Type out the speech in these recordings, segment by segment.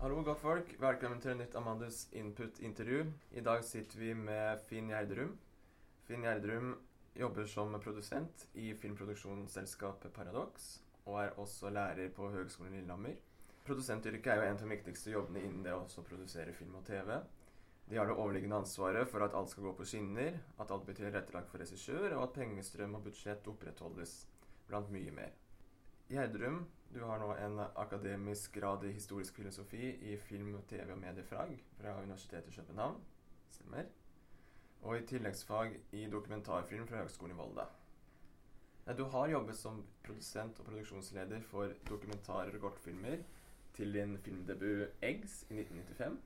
Hallo, godtfolk. Velkommen til nytt Amandus Input-intervju. I dag sitter vi med Finn Gjerdrum. Finn Gjerdrum jobber som produsent i filmproduksjonsselskapet Paradox, og er også lærer på Høgskolen Lillehammer. Produsentyrket er jo en av de viktigste jobbene innen det å produsere film og TV. De har det overliggende ansvaret for at alt skal gå på skinner, at alt blir tilrettelagt for regissør, og at pengestrøm og budsjett opprettholdes, blant mye mer. Gjerdrum, du har nå en akademisk grad i historisk filosofi i film, TV og mediefag fra Universitetet i København. Stemmer. Og i tilleggsfag i dokumentarfilm fra Høgskolen i Volda. Du har jobbet som produsent og produksjonsleder for dokumentarer og kortfilmer til din filmdebut 'Eggs' i 1995.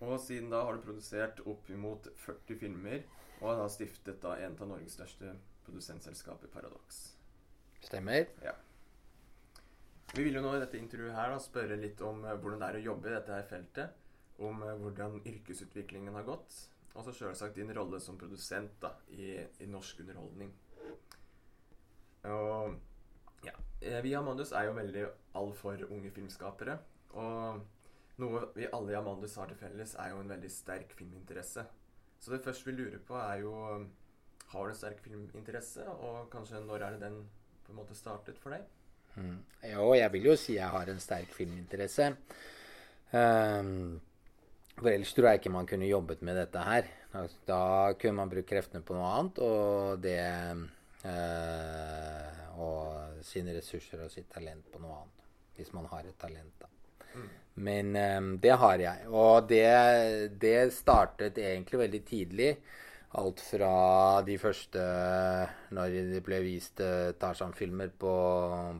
Og siden da har du produsert oppimot 40 filmer, og har stiftet da en av Norges største produsentselskaper, Paradox. Stemmer. Vi vil jo nå i dette intervjuet her da spørre litt om eh, hvordan det er å jobbe i dette her feltet. Om eh, hvordan yrkesutviklingen har gått. Og så selvsagt din rolle som produsent da, i, i norsk underholdning. Og ja, eh, vi i Amandus er jo veldig all for unge filmskapere. Og noe vi alle i Amandus har til felles, er jo en veldig sterk filminteresse. Så det første vi lurer på, er jo Har du en sterk filminteresse, og kanskje når er det den på en måte startet for deg? Mm. Jo, jeg vil jo si jeg har en sterk filminteresse. Um, for ellers tror jeg ikke man kunne jobbet med dette her. Da, kunne man brukt kreftene på noe annet, og det uh, Og sine ressurser og sitt talent på noe annet. Hvis man har et talent, da. Mm. Men um, det har jeg. Og det, det startet egentlig veldig tidlig. Alt fra de første Når det ble vist uh, Tarzan-filmer på,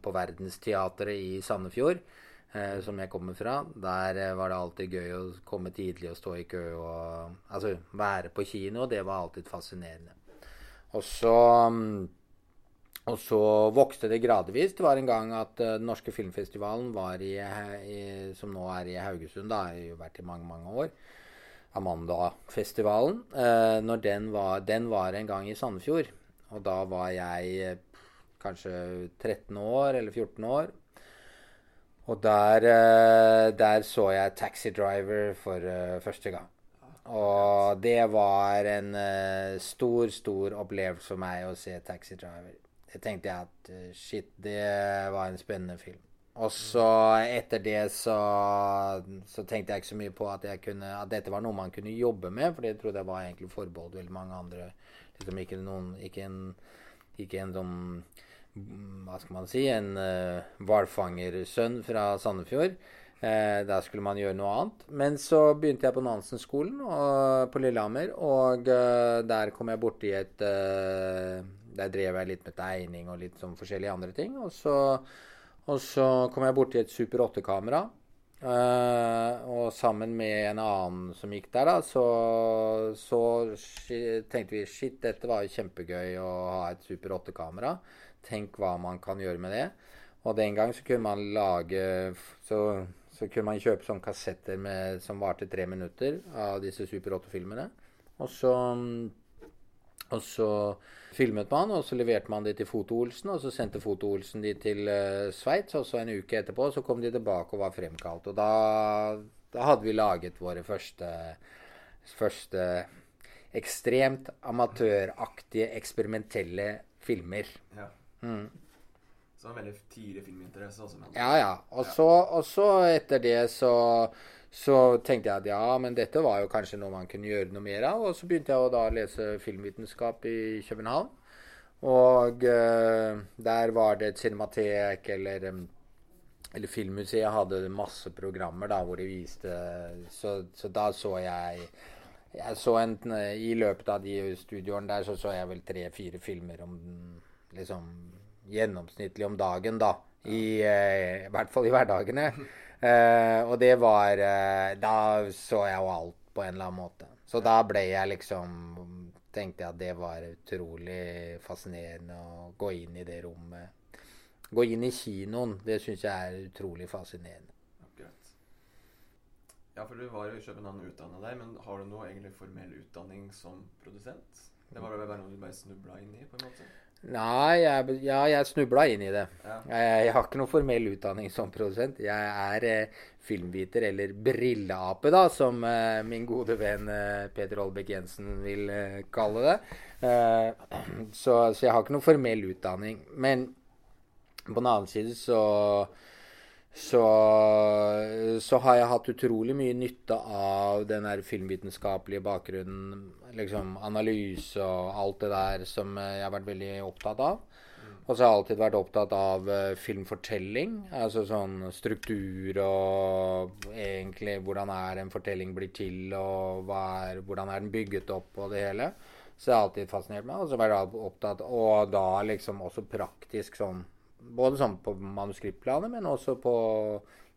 på Verdensteatret i Sandefjord, eh, som jeg kommer fra. Der uh, var det alltid gøy å komme tidlig og stå i kø og Altså være på kino. Det var alltid fascinerende. Og så og så vokste det gradvis. Det var en gang at uh, Den norske filmfestivalen i, i, som nå er i Haugesund, da har vært i mange, mange år. Amanda-festivalen. Uh, når den var, den var en gang i Sandefjord. Og da var jeg kanskje 13 år eller 14 år. Og der, der så jeg 'Taxi Driver' for første gang. Og det var en stor, stor opplevelse for meg å se 'Taxi Driver' jeg tenkte at shit, det var en spennende film. Og så etter det så, så, tenkte jeg ikke så mye på at, kunne, at, dette var noe man kunne jobbe med, for det trodde jeg var egentlig forbeholdt veldig mange andre. Liksom ikke, noen, ikke, en, ikke en sånn Hva skal man si En uh, fra Sandefjord. Eh, der skulle man gjøre noe annet. Men så begynte jeg på Nansen-skolen på Lillehammer, og uh, der kom jeg borti et uh, der drev jeg litt med tegning og litt sånn forskjellige andre ting. Og så, og så kom jeg borti et Super 8-kamera. Uh, og sammen med en annen som gikk der, da, så, så tenkte vi shit, dette var jo kjempegøy å ha et Super 8-kamera. Tenk hva man kan gjøre med det. Og den gang så kunne man lage Så, så kunne man kjøpe sånne kassetter med, som varte tre minutter av disse Super 8-filmene. Og så og så filmet man, og så leverte man de til Foto-Olsen, og så sendte Foto-Olsen de til uh, Sveits, og så en uke etterpå så kom de tilbake og var fremkalt. Og da, da hadde vi laget våre første, første ekstremt amatøraktige, eksperimentelle filmer. Ja. Mm. Så det veldig tidlig filminteresse også. Men... Ja, ja. Og så, så etter det så så tenkte jeg at ja, men dette var jo kanskje noe man kunne gjøre noe mer av. Og så begynte jeg å da lese filmvitenskap i København. Og uh, der var det et cinematek eller, eller Filmmuseet hadde masse programmer da hvor de viste Så, så da så jeg jeg så en, I løpet av de studioene der så så jeg vel tre-fire filmer om liksom gjennomsnittlig om dagen, da. I, eh, i hvert fall i hverdagene. Uh, og det var uh, Da så jeg jo alt på en eller annen måte. Så da ble jeg liksom Tenkte jeg at det var utrolig fascinerende å gå inn i det rommet. Gå inn i kinoen. Det syns jeg er utrolig fascinerende. Akkurat. Ja, for du var jo i København og utdanna deg, men har du noe egentlig formell utdanning som produsent? Det var vel bare noe du bare snubla inn i? på en måte? Nei, jeg, ja, jeg snubla inn i det. Ja. Jeg, jeg har ikke noen formell utdanning som produsent. Jeg er eh, filmviter, eller brilleape, da, som eh, min gode venn eh, Peter Olbæk Jensen vil eh, kalle det. Eh, så, så jeg har ikke noen formell utdanning. Men på den annen side så så, så har jeg hatt utrolig mye nytte av den der filmvitenskapelige bakgrunnen. Liksom analyse og alt det der som jeg har vært veldig opptatt av. Og så har jeg alltid vært opptatt av uh, filmfortelling. Altså sånn struktur og egentlig hvordan er en fortelling blir til, og er, hvordan er den bygget opp og det hele. Så det har alltid fascinert meg. Og så har jeg vært opptatt Og da liksom også praktisk sånn både sånn på manuskriptplanet, men også på,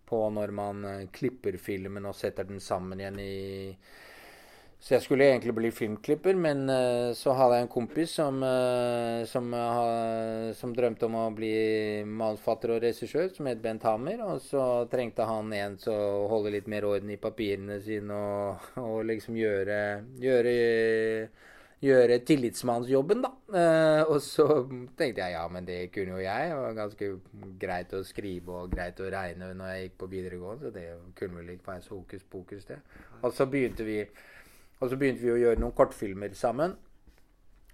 på når man uh, klipper filmen og setter den sammen igjen i Så jeg skulle egentlig bli filmklipper, men uh, så hadde jeg en kompis som, uh, som, som, drømte om å bli manusfatter og regissør, som het Bent Hammer. Og så trengte han en til å holde litt mer orden i papirene sine og, og liksom gjøre, gjøre gjøre tillitsmannsjobben, da. Eh, og så tenkte jeg ja, men det kunne jo jeg. Det var ganske greit å skrive og greit å regne når jeg gikk på videregående, så det kunne vel ikke være så hokus pokus, det. Og så begynte vi, så begynte vi å gjøre noen kortfilmer sammen.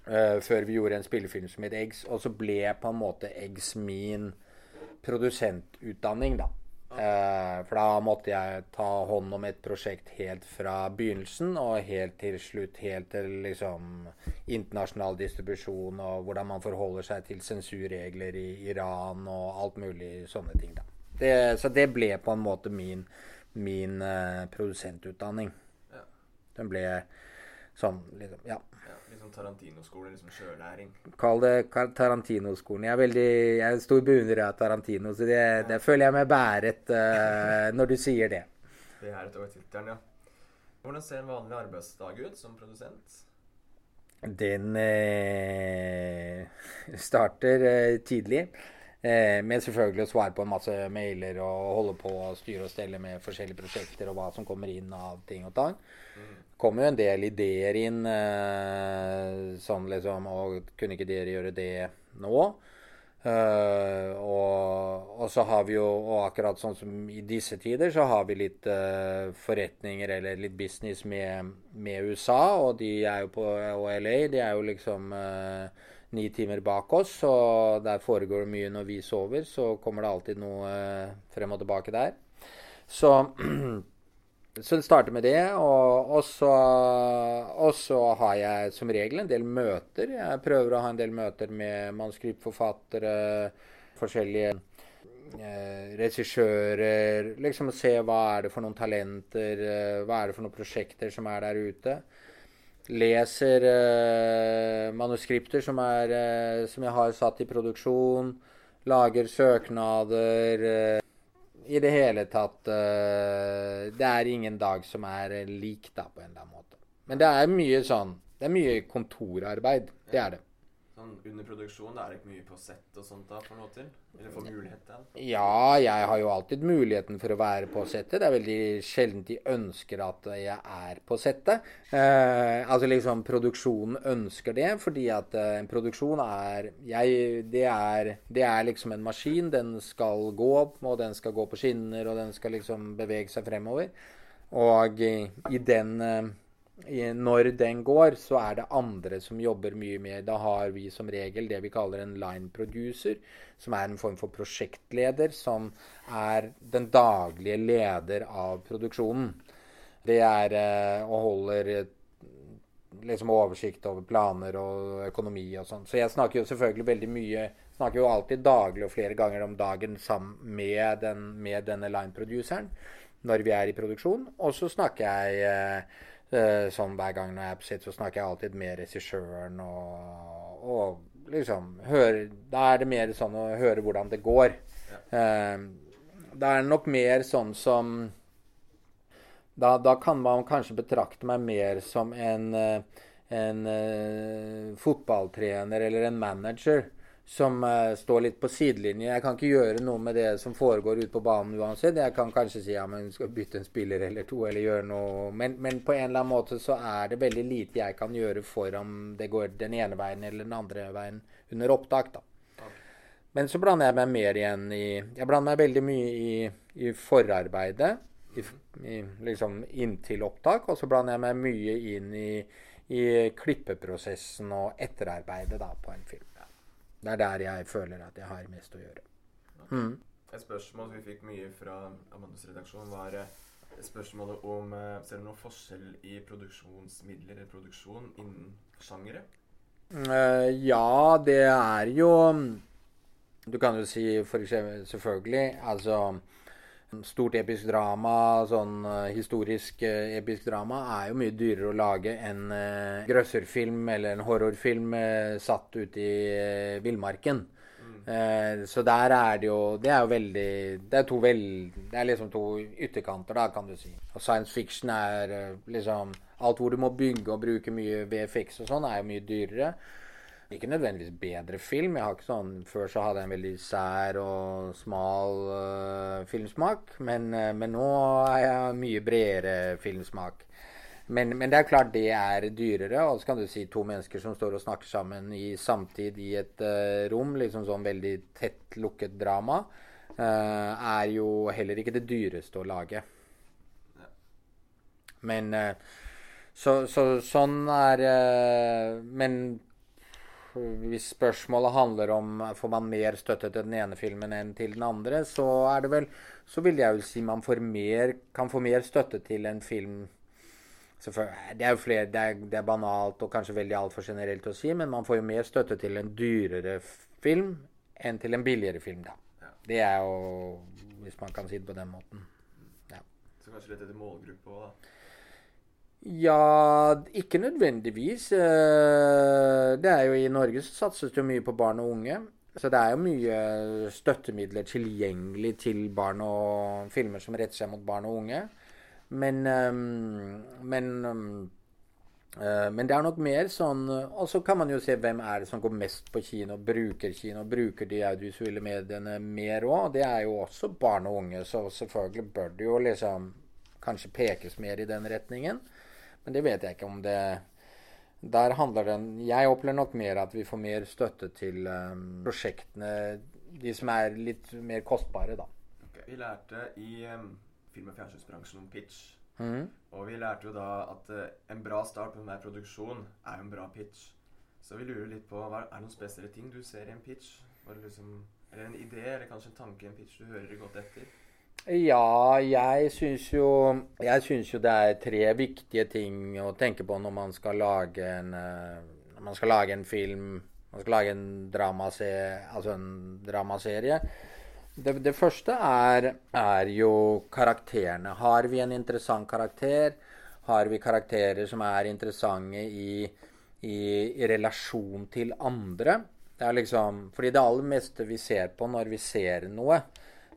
Uh, før vi gjorde en spillefilm som het Eggs. Og så ble på en måte Eggs min produsentutdanning, da. Eh, for da måtte jeg ta hånd om et prosjekt helt fra begynnelsen og helt til slutt. Helt til liksom internasjonal distribusjon og hvordan man forholder seg til sensurregler i Iran og alt mulig sånne ting. da. Det, så det ble på en måte min, min uh, produsentutdanning. Ja. Den ble sånn liksom Ja. ja liksom Tarantino-skole, liksom sjølæring? Kall det Tarantino-skolen. Jeg er veldig jeg er stor beundrer av Tarantino, så det, ja. det, føler jeg meg bæret uh, når du sier det. Det er et over tittelen, ja. Hvordan ser en vanlig arbeidsdag ut som produsent? Den eh, starter eh, tidlig. Eh, med selvfølgelig å svare på en masse mailer og holde på å styre og stelle med forskjellige prosjekter og hva som kommer inn av ting og tang. Mm kommer jo en del ideer inn. Eh, sånn liksom Og kunne ikke dere gjøre det nå? Uh, og, og, så har vi jo Og akkurat sånn som i disse tider, så har vi litt uh, forretninger eller litt business med, med, USA. Og de er jo på og LA. De er jo liksom uh, ni timer bak oss. Og der foregår det mye når vi sover. Så kommer det alltid noe frem og tilbake der. Så Så det starter med det. Og, og, så, og, så, har jeg som regel en del møter. Jeg prøver å ha en del møter med manuskriptforfattere, forskjellige eh, regissører. Liksom å se hva er det for noen talenter, eh, hva er det for noen prosjekter som er der ute. Leser eh, manuskripter som, er, eh, som jeg har satt i produksjon. Lager søknader. Eh, i det hele tatt uh, Det er ingen dag som er lik, da, på en eller annen måte. Men det er mye sånn Det er mye kontorarbeid. Det er det. Sånn under produksjon, det er ikke mye på sett og sånt da, for noe til? Eller for mulighet til? Ja, jeg har jo alltid muligheten for å være på settet. Det er veldig sjelden de ønsker at jeg er på settet. Eh, altså liksom produksjonen ønsker det, fordi at eh, en produksjon er, jeg, det er Det er liksom en maskin. Den skal gå, og den skal gå på skinner, og den skal liksom bevege seg fremover. Og i, i den eh, når den går, så er det andre som jobber mye mer. Da har vi som regel det vi kaller en line producer, som er en form for prosjektleder, som er den daglige leder av produksjonen. Det er eh, og holder liksom oversikt over planer og økonomi og sånn. Så jeg snakker jo selvfølgelig veldig mye Snakker jo alltid daglig og flere ganger om dagen sammen med, den, med denne line-produceren når vi er i produksjon. Og så snakker jeg eh, Eh, sånn hver gang når jeg er på sitt, så snakker jeg alltid med regissøren og, og liksom hører, Da er det mer sånn å høre hvordan det går. Ja. Eh, det er nok mer sånn som da, da, kan man kanskje betrakte meg mer som en, en, en uh, fotballtrener eller en manager som uh, står litt på sidelinje. Jeg kan ikke gjøre noe med det som foregår ute på banen uansett. Jeg kan kanskje si ja, men skal bytte en spiller eller to, eller gjøre noe men, men, på en eller annen måte så er det veldig lite jeg kan gjøre for om det går den ene veien eller den andre veien under opptak. da. Men så blander jeg meg mer igjen i Jeg blander meg veldig mye i, i forarbeidet. I, i, liksom inntil opptak. Og så blander jeg meg mye inn i, i klippeprosessen og etterarbeidet da, på en film. Det er der jeg føler at jeg har mest å gjøre. Mm. Et spørsmål vi fikk mye fra Amandus redaksjon, var eh, spørsmålet om eh, Ser du noen forskjell i produksjonsmidler eller produksjon innen sjangere? Uh, ja, det er jo Du kan jo si for eksempel, selvfølgelig Altså Stort episk drama, sånn uh, historisk uh, episk drama, er jo mye dyrere å lage enn uh, grøsserfilm eller en horrorfilm satt ute i villmarken. Mm. så der er det jo Det er jo veldig Det er to vel, Det er liksom to ytterkanter, da, kan du si. Og science fiction er liksom Alt hvor du må bygge og bruke mye VFX og sånn, er jo mye dyrere. Ikke nødvendigvis bedre film. Jeg har ikke sånn, Før så hadde jeg en veldig sær og smal uh, filmsmak. Men, uh, men, nå er jeg mye bredere filmsmak. Men, men, det er klart det er dyrere. Og så kan du si to mennesker som står og snakker sammen i samtid i et uh, rom, liksom sånn veldig tett lukket drama, er jo heller ikke det dyreste å lage. Men så, så, sånn er Men hvis spørsmålet handler om får man mer støtte til den ene filmen enn til den andre, så er det vel Så vil jeg jo si man mer, kan få mer støtte til en film det er jo flere, det er, det er banalt og kanskje veldig altfor generelt å si, men man får jo mer støtte til en dyrere film enn til en billigere film. da. Ja. Det er jo Hvis man kan si det på den måten. Ja. Så kanskje litt etter målgruppe òg, da? Ja, ikke nødvendigvis. Eh, det er jo I Norge så satses det jo mye på barn og unge. Så det er jo mye støttemidler tilgjengelig til barn og filmer som retter seg mot barn og unge. Men, eh, men, eh, men det er nok mer sånn Og så kan man jo se hvem er det som går mest på kino, bruker kino, bruker de audiovisuelle mediene mer òg. Det er jo også barn og unge, så selvfølgelig bør det jo liksom kanskje pekes mer i den retningen. Men det vet jeg ikke om det Der handler den Jeg opplever nok mer at vi får mer støtte til um, prosjektene, de som er litt mer kostbare, da. Okay. Vi lærte i um, film- og fjernsynsbransjen om pitch. Mm. Og vi lærte jo da at uh, en bra start på enhver produksjon er en bra pitch. Så vi lurer litt på hva, Er det noen spesielle ting du ser i en pitch? Liksom, eller en idé, eller kanskje en tanke i en pitch du hører godt etter? Ja, jeg syns jo jo det er tre viktige ting å tenke på når man skal lage en, eh, man skal lage en film Man skal lage en dramaserie. Altså en dramaserie. Det, det første er, er, jo karakterene. Har vi en interessant karakter? Har vi karakterer som er interessante i, i, i relasjon til andre? Det er liksom, fordi det aller meste vi ser på når vi ser noe,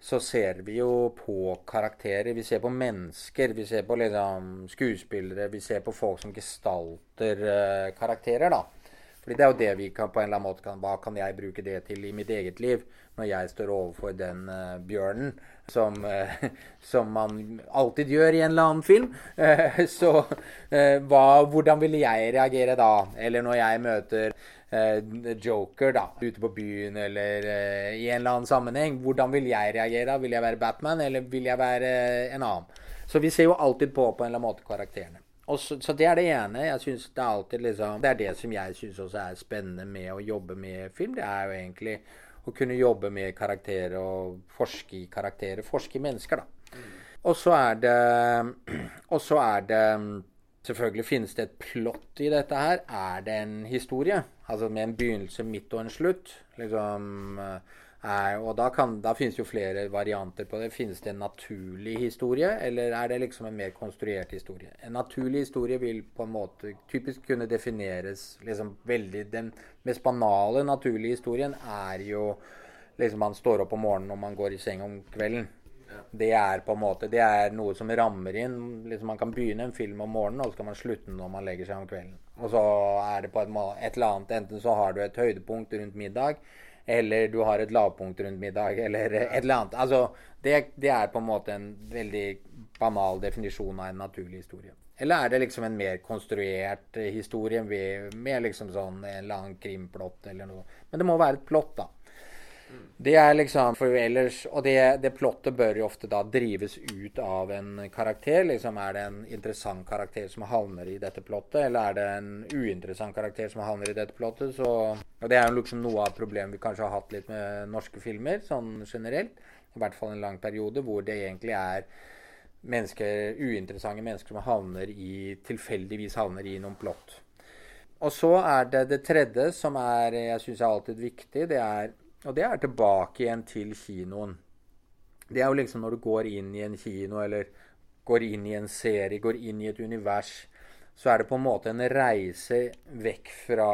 så ser vi jo på karakterer. Vi ser på mennesker. Vi ser på liksom skuespillere. Vi ser på folk som gestalter uh, karakterer, da. Fordi det er jo det vi kan på en eller annen måte kan Hva kan jeg bruke det til i mitt eget liv når jeg står overfor den uh, bjørnen som, uh, som, man alltid gjør i en eller annen film? så hva, hvordan ville jeg reagere da? Eller når jeg møter Joker da, ute på byen eller uh, i en eller annen sammenheng. Hvordan vil jeg reagere? Vil jeg være Batman, eller vil jeg være uh, en annen? Så vi ser jo alltid på på en eller annen måte karakterene. Så, så, det er det ene. Jeg synes Det er alltid liksom Det er det som jeg syns også er spennende med å jobbe med film. Det er jo egentlig å kunne jobbe med karakterer og forske i karakterer. Forske i mennesker, da. Mm. Og så er det Og så er det Selvfølgelig finnes det et plott i dette her. Er det en historie? Altså med en begynnelse, midt og en slutt. Liksom, eh, er, og da, kan, da finnes jo flere varianter på det. Finnes det en naturlig historie, eller er det liksom en mer konstruert historie? En naturlig historie vil på en måte typisk kunne defineres liksom veldig Den mest banale naturlige historien er jo liksom man står opp om morgenen og man går i seng om kvelden. Det er på en måte, det er noe som rammer inn. Liksom man kan begynne en film om morgenen, og så kan man slutte når man legger seg om kvelden. Og så er det på et, et eller annet Enten så har du et høydepunkt rundt middag, Eller du har et lavpunkt rundt middag, eller et eller annet. Altså, det, det er på en måte en veldig banal definisjon av en naturlig historie. Eller er det liksom en mer konstruert historie med, med liksom sånn en lang krimplott eller noe? Men det må være et plott, da. Det er liksom for ellers, Og det, det plottet bør jo ofte da drives ut av en karakter. liksom Er det en interessant karakter som havner i dette plottet, eller er det en uinteressant karakter som havner i dette plottet? Så, og Det er jo liksom noe av problemet vi kanskje har hatt litt med norske filmer sånn generelt. I hvert fall en lang periode hvor det egentlig er mennesker, uinteressante mennesker som havner i, tilfeldigvis havner i noen plott. Og så er det det tredje, som er, jeg syns er alltid viktig. det er og det er tilbake igjen til kinoen. Det er jo liksom når du går inn i en kino, eller går inn i en serie, går inn i et univers, så er det på en måte en reise vekk fra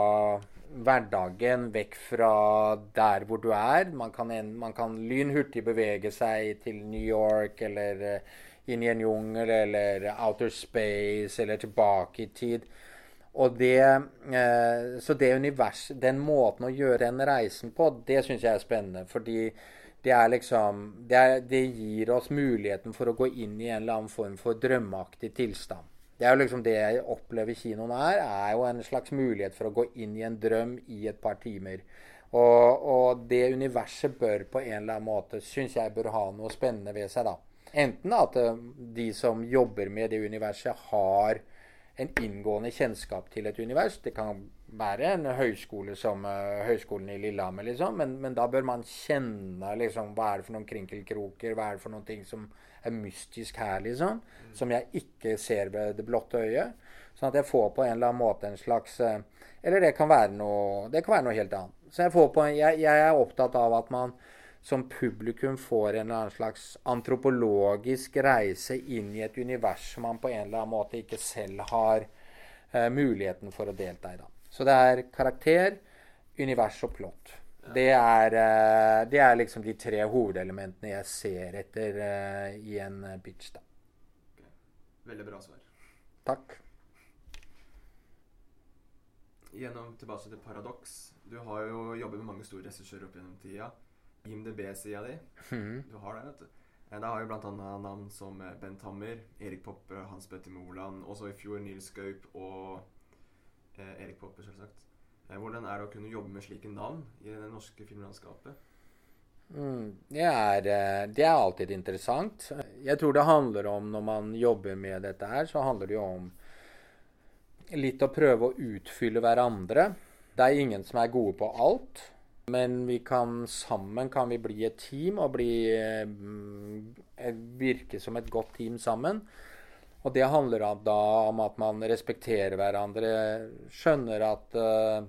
hverdagen, vekk fra der hvor du er. Man kan, en, man kan lynhurtig bevege seg til New York, eller uh, inn i en jungel, eller outer space, eller tilbake i tid. Og det, eh, så det univers, den måten å gjøre den reisen på, det syns jeg er spennende. Fordi det er liksom det, er, det, gir oss muligheten for å gå inn i en eller annen form for drømmeaktig tilstand. Det er jo liksom det jeg opplever kinoen er, er jo en slags mulighet for å gå inn i en drøm i et par timer. Og, og det universet bør på en eller annen måte, syns jeg, bør ha noe spennende ved seg, da. Enten at eh, de som jobber med det universet, har en inngående kjennskap til et univers. Det kan være en høyskole som uh, Høgskolen i Lillehammer, liksom, men, men, da bør man kjenne liksom, hva er det for noen krinkelkroker, hva er det for noen ting som er mystisk her, liksom, mm. som jeg ikke ser ved det blotte øyet. Sånn at jeg får på en eller annen måte en slags uh, Eller det kan være noe, det kan være noe helt annet. Så jeg, får på, jeg, jeg er opptatt av at man som publikum får en eller annen slags antropologisk reise inn i et univers som man på en eller annen måte ikke selv har eh, muligheten for å delta i. Da. Så det er karakter, univers og plott. Det er, eh, det er, liksom de tre hovedelementene jeg ser etter eh, i en pitch. Da. Veldig bra svar. Takk. Gjennom tilbake til Paradox. Du har jo jobbet med mange store regissører opp gjennom tida. IMDb-sida di. Mm. Du har det, vet du. Da der har jo bl.a. navn som eh, Bent Hammer, Erik Poppe, Hans Petter Moland, også i fjor Nils Gaup og eh, Erik Poppe, selvsagt. Eh, hvordan er det å kunne jobbe med slike navn i det norske filmlandskapet? Mm, det, er, eh, det, er, alltid interessant. Jeg tror det handler om, når man jobber med dette her, så handler det jo om litt å prøve å utfylle hverandre. Det er ingen som er gode på alt. Men vi kan sammen kan vi bli et team og bli, eh, virke som et godt team sammen. Og det handler da om at man respekterer hverandre, skjønner at uh,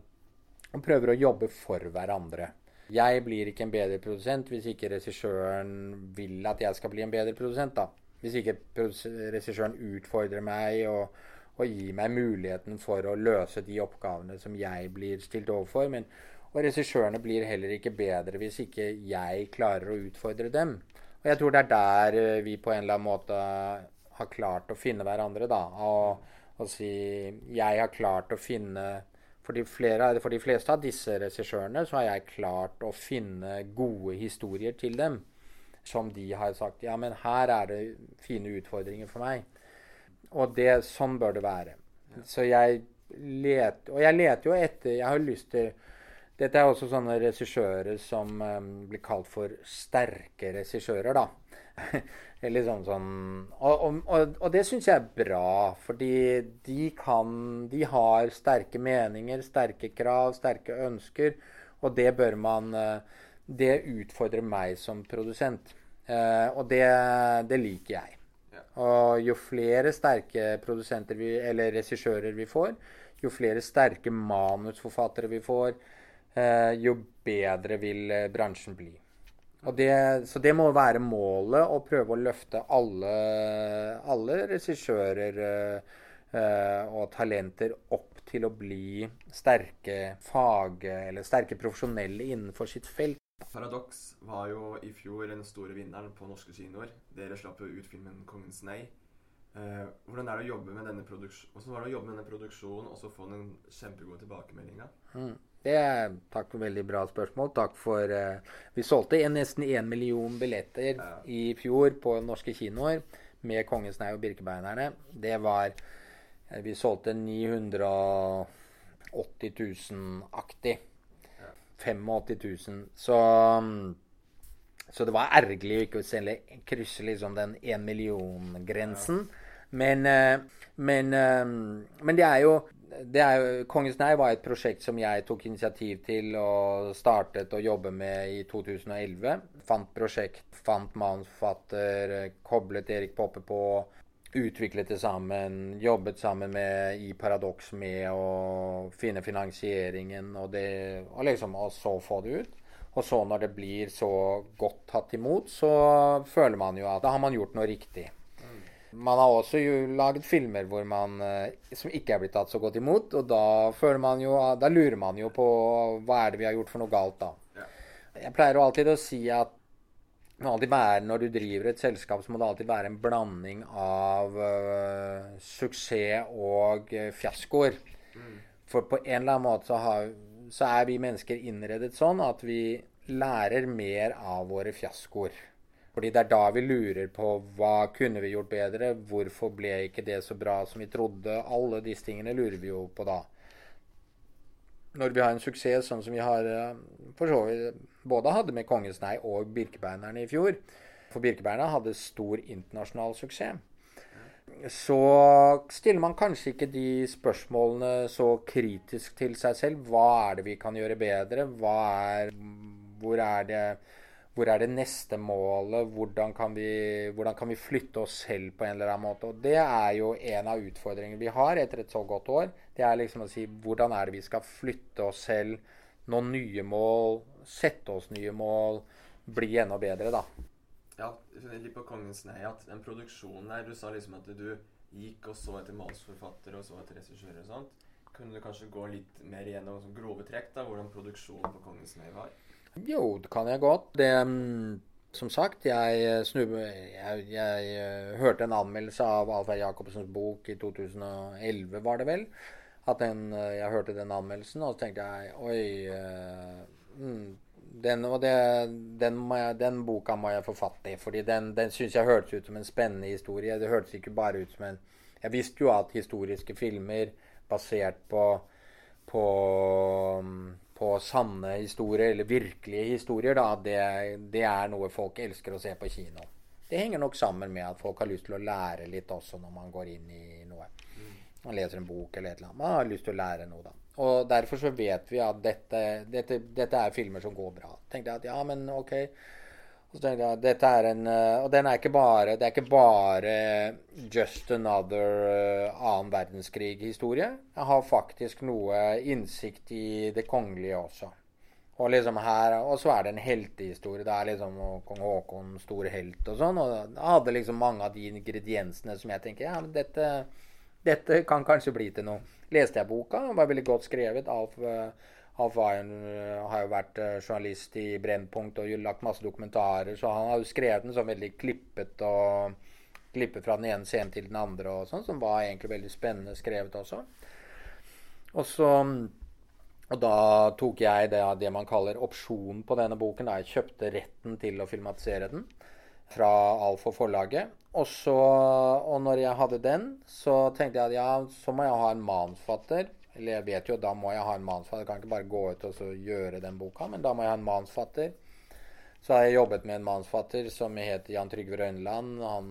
Og prøver å jobbe for hverandre. Jeg blir ikke en bedre produsent hvis ikke regissøren vil at jeg skal bli en bedre produsent. da. Hvis ikke regissøren utfordrer meg og, og gir meg muligheten for å løse de oppgavene som jeg blir stilt overfor. Men og regissørene blir heller ikke bedre hvis ikke jeg klarer å utfordre dem. Og jeg tror det er der eh, vi på en eller annen måte har klart å finne hverandre, da. Og, og si Jeg har klart å finne for de, flere, for de fleste av disse regissørene så har jeg klart å finne gode historier til dem. Som de har sagt Ja, men her er det fine utfordringer for meg. Og det, sånn bør det være. Så jeg leter Og jeg leter jo etter Jeg har lyst til dette er også sånne regissører som um, blir kalt for sterke regissører, da. Eller sånn, sånn Og, og, og, det syns jeg er bra, fordi de kan De har sterke meninger, sterke krav, sterke ønsker, og det bør man uh, Det utfordrer meg som produsent. Uh, og det, det, liker jeg. Og jo flere sterke produsenter vi, eller regissører vi får, jo flere sterke manusforfattere vi får, Eh, jo bedre vil eh, bransjen bli. Det, så det må være målet, å prøve å løfte alle, alle regissører eh, og talenter opp til å bli sterke fag- eller sterke profesjonelle innenfor sitt felt. Paradox var jo i fjor den store vinneren på norske kinoer. Dere slapp jo ut filmen 'Kongens nei'. Eh, hvordan er det å jobbe med denne produksjonen Hvordan var det å jobbe med denne produksjonen og så få den kjempegode tilbakemeldinga? Mm. Det takk for veldig bra spørsmål. Takk for uh, Vi solgte en, nesten én million billetter ja. i fjor på norske kinoer med 'Kongens nei' og 'Birkebeinerne'. Det var uh, Vi solgte 980 000 aktig. Ja. 85 000. Så um, så det var ergerlig ikke selge, krysse liksom den én million-grensen. Ja. Men, uh, men, men det er jo jo, 'Kongens nei' var et prosjekt som jeg tok initiativ til og startet å jobbe med i 2011. Fant prosjekt, fant manusforfatter, koblet Erik Poppe på. Utviklet det sammen, jobbet sammen med i Paradox med å finne finansieringen og, det, og, liksom, og så få det ut. Og så når det blir så godt tatt imot, så føler man jo at da har man gjort noe riktig. Man har også jo laget filmer hvor man, eh, som ikke er blitt tatt så godt imot. Og da, føler man jo, da lurer man jo på hva er det vi har gjort for noe galt, da. Jeg pleier jo alltid å si at være, når du driver et selskap, så må det alltid være en blanding av uh, suksess og uh, fiaskoer. Mm. For på en eller annen måte så, har, så er vi mennesker innredet sånn at vi lærer mer av våre fiaskoer. Fordi det er da vi lurer på hva kunne vi gjort bedre, hvorfor ble ikke det så bra som vi trodde. Alle disse tingene lurer vi jo på da. Når vi har en suksess sånn som vi har eh, for så vidt både hadde med Kongens nei og Birkebeinerne i fjor. For Birkebeinerne hadde stor internasjonal suksess. Så stiller man kanskje ikke de spørsmålene så kritisk til seg selv. Hva er det vi kan gjøre bedre? Hva er, hvor er det hvor er det neste målet? Hvordan kan, vi, hvordan kan, vi, flytte oss selv på en eller annen måte? Og Det er jo en av utfordringene vi har etter et så godt år. Det er liksom å si hvordan er det vi skal flytte oss selv, nå nye mål, sette oss nye mål, bli enda bedre, da. Ja, litt på Kongens nei at den produksjonen der Du sa liksom at du gikk og så etter målsforfattere og så etter regissører og sånt. Kunne du kanskje gå litt mer gjennom grove trekk, da, hvordan produksjonen på Kongens nei var? Jo, det kan jeg godt. Det, mm, som sagt, jeg, eh, snub, jeg, jeg, eh, hørte en anmeldelse av Alfred Jacobsens bok i 2011, var det vel. At den, eh, jeg hørte den anmeldelsen, og så tenkte jeg oi mm, den, det, den, jeg, den, boka må jeg få fatt i. fordi den, den syns jeg hørtes ut som en spennende historie. Det hørtes ikke bare ut som en Jeg visste jo at historiske filmer basert på, på mm, på sanne historier, eller virkelige historier, da, det, det, er noe folk elsker å se på kino. Det henger nok sammen med at folk har lyst til å lære litt også når man går inn i noe. Man leser en bok eller et eller annet. Man har lyst til å lære noe, da. Og derfor så vet vi at dette, dette, dette er filmer som går bra. Tenkte jeg at ja, men ok så tenkte jeg dette er en eh, Og den er ikke bare, det er ikke bare just another uh, annen verdenskrig-historie. Jeg har faktisk noe innsikt i det kongelige også. Og liksom her, og så er det en heltehistorie. Det er liksom kong Haakon, stor helt og sånn. Og jeg hadde liksom mange av de ingrediensene som jeg tenker ja, men dette, dette kan kanskje bli til noe. Leste jeg boka, var veldig godt skrevet. Alf Alf Weien eh, har jo vært eh, journalist i Brennpunkt og lagt masse dokumentarer, så han har jo skrevet den sånn veldig klippet og klippet fra den ene scenen til den andre og sånn, som var egentlig veldig spennende skrevet også. Og så og da tok jeg det, det man kaller opsjon på denne boken. Da jeg kjøpte retten til å filmatisere den fra Alf og forlaget. Og, så, og når jeg hadde den, så tenkte jeg at ja, så må jeg ha en manusforfatter eller jeg vet jo, da må jeg ha en manusforfatter. Jeg kan ikke bare gå ut og gjøre den boka, men da må jeg ha en manusforfatter. Så har jeg jobbet med en manusforfatter som heter Jan Trygve Rønland. Han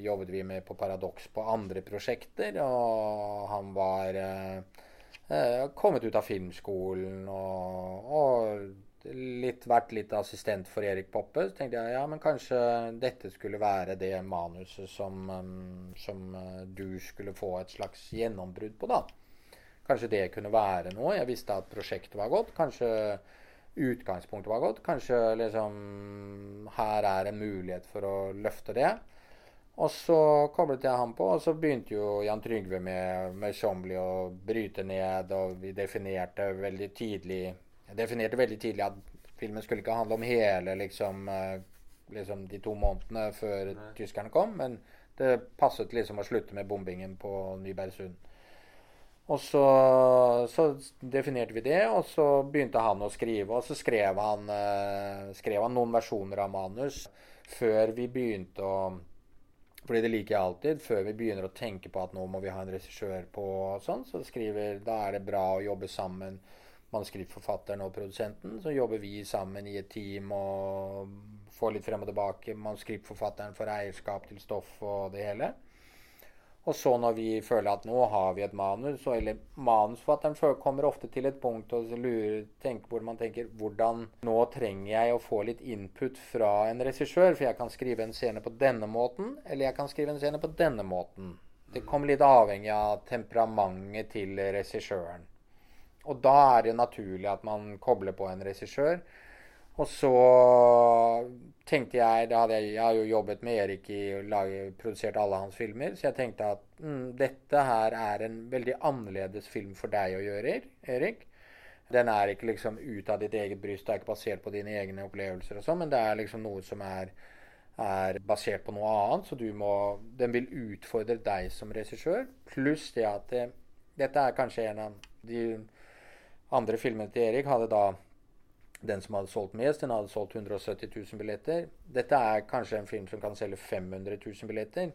jobbet vi med på Paradox på andre prosjekter, og han var eh, eh, kommet ut av filmskolen og, og litt, vært litt assistent for Erik Poppe. Så tenkte jeg ja, men kanskje dette skulle være det manuset som, um, som uh, du skulle få et slags gjennombrudd på, da. Kanskje det kunne være noe. Jeg visste at prosjektet var godt. Kanskje utgangspunktet var godt. Kanskje liksom her er en mulighet for å løfte det. Og så koblet jeg ham på, og så begynte jo Jan Trygve med møysommelig å bryte ned, og vi definerte veldig tidlig Jeg definerte veldig tidlig at filmen skulle ikke handle om hele liksom, eh, liksom de to månedene før Nei. tyskerne kom, men det passet liksom å slutte med bombingen på Nybergsund. Og så, så, definerte vi det, og så begynte han å skrive. Og så skrev han, uh, skrev han noen versjoner av manus før vi begynte å fordi det liker jeg alltid. Før vi begynner å tenke på at nå må vi ha en regissør på sånn, så skriver Da er det bra å jobbe sammen, manuskriptforfatteren og produsenten. Så jobber vi sammen i et team og får litt frem og tilbake. Manuskriptforfatteren får eierskap til stoff og det hele. Og så når vi føler at nå har vi et manus, eller manusforfatteren kommer ofte til et punkt og lurer, tenker, hvor man tenker hvordan Nå trenger jeg å få litt input fra en regissør, for jeg kan skrive en scene på denne måten, eller jeg kan skrive en scene på denne måten. Det kommer litt avhengig av temperamentet til regissøren. Og da er det naturlig at man kobler på en regissør. Og så tenkte jeg, da jeg, jeg har jo jobbet med Erik i lage, produsert alle hans filmer, så jeg tenkte at mm, dette her er en veldig annerledes film for deg å gjøre, Erik. Den er ikke liksom ut av ditt eget bryst, det er ikke basert på dine egne opplevelser og sånn, men det er liksom noe som er, er basert på noe annet, så du må Den vil utfordre deg som regissør, pluss det at det, dette er kanskje en av de andre filmene til Erik hadde da den som hadde solgt mest, den hadde solgt 170 000 billetter. Dette er kanskje en film som kan selge 500 000 billetter.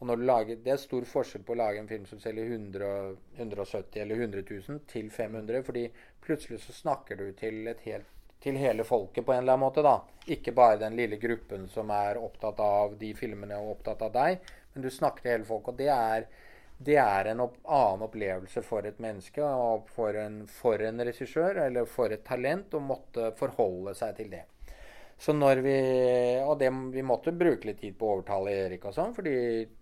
Lager, Det er stor forskjell på å lage en film som selger 100, 170 eller 100 000 til 500, fordi plutselig så snakker du til, helt, til hele folket på en eller annen måte. da. Ikke bare den lille gruppen som er opptatt av de filmene og opptatt av deg, men du snakker til hele folket. Og det er det er en opp, annen opplevelse for et menneske og for en, for en regissør eller for et talent å måtte forholde seg til det. Så når vi, Og det, vi måtte bruke litt tid på å overtale Erik, og sånn, fordi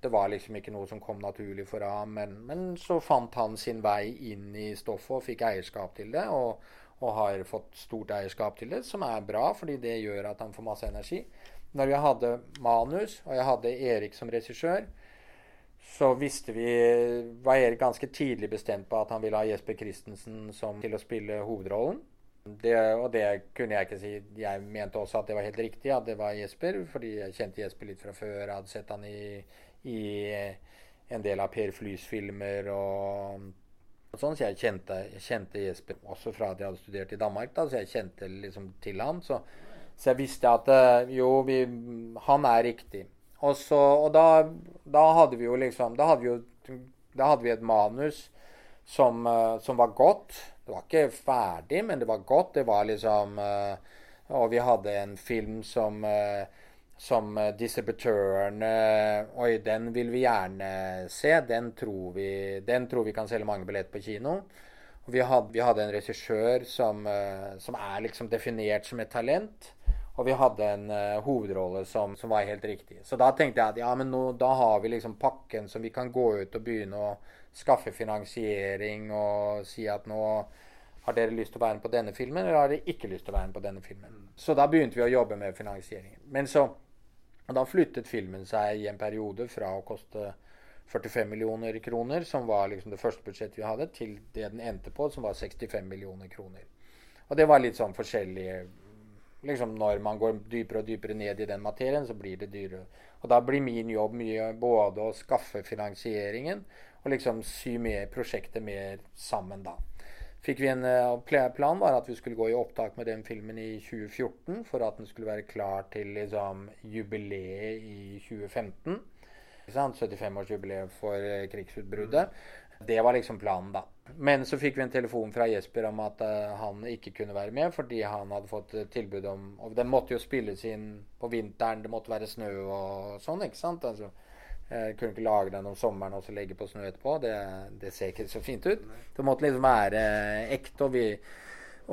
det var liksom ikke noe som kom naturlig for ham. Men, men så fant han sin vei inn i stoffet og fikk eierskap til det. Og, og, har fått stort eierskap til det, som er bra, fordi det gjør at han får masse energi. Når vi hadde manus, og jeg hadde Erik som regissør, så visste vi var Erik ganske tidlig bestemt på at han ville ha Jesper Christensen som, til å spille hovedrollen. Det, og det kunne jeg ikke si. Jeg mente også at det var helt riktig at det var Jesper, fordi jeg kjente Jesper litt fra før. Jeg hadde sett han i, i en del av Per Flys filmer og, og sånn, så jeg kjente, jeg kjente, Jesper også fra at jeg hadde studert i Danmark, da, så jeg kjente liksom til han. Så, så jeg visste at eh, jo, vi, han er riktig. Og, så, og da, da, hadde vi jo liksom Da hadde vi, jo, da hadde vi et manus som, uh, som, var godt. Det var ikke ferdig, men det var godt. Det var liksom uh, Og vi hadde en film som uh, som distributøren Oi, den vil vi gjerne se. Den tror vi, den tror vi kan selge mange billetter på kino. Vi hadde, vi hadde en regissør som, som er liksom definert som et talent. Og vi hadde en uh, hovedrolle som, som, var helt riktig. Så da tenkte jeg at ja, men nå, da har vi liksom pakken som vi kan gå ut og begynne å skaffe finansiering og si at nå har dere lyst til å være med på denne filmen, eller har dere ikke lyst til å være med på denne filmen? Så da begynte vi å jobbe med finansieringen. Men så og Da flyttet filmen seg i en periode fra å koste 45 millioner kroner, som var liksom det første budsjettet vi hadde, til det den endte på, som var 65 millioner kroner. Og det var litt sånn forskjellige liksom når man går dypere og dypere ned i den materien, så blir det dyrere. Og da blir min jobb mye både å skaffe finansieringen og liksom sy med prosjektet mer sammen, da. Fikk vi en uh, plan var at vi skulle gå i opptak med den filmen i 2014 for at den skulle være klar til liksom, jubileet i 2015. 75-årsjubileet for uh, krigsutbruddet. Det var liksom planen, da. Men så fikk vi en telefon fra Jesper om at uh, han ikke kunne være med fordi han hadde fått tilbud om Og den måtte jo spilles inn på vinteren, det måtte være snø og sånn, ikke sant? Altså, jeg kunne ikke lage den om sommeren og så legge på snø etterpå. Det, det ser ikke så fint ut. Det måtte liksom være ekte. og vi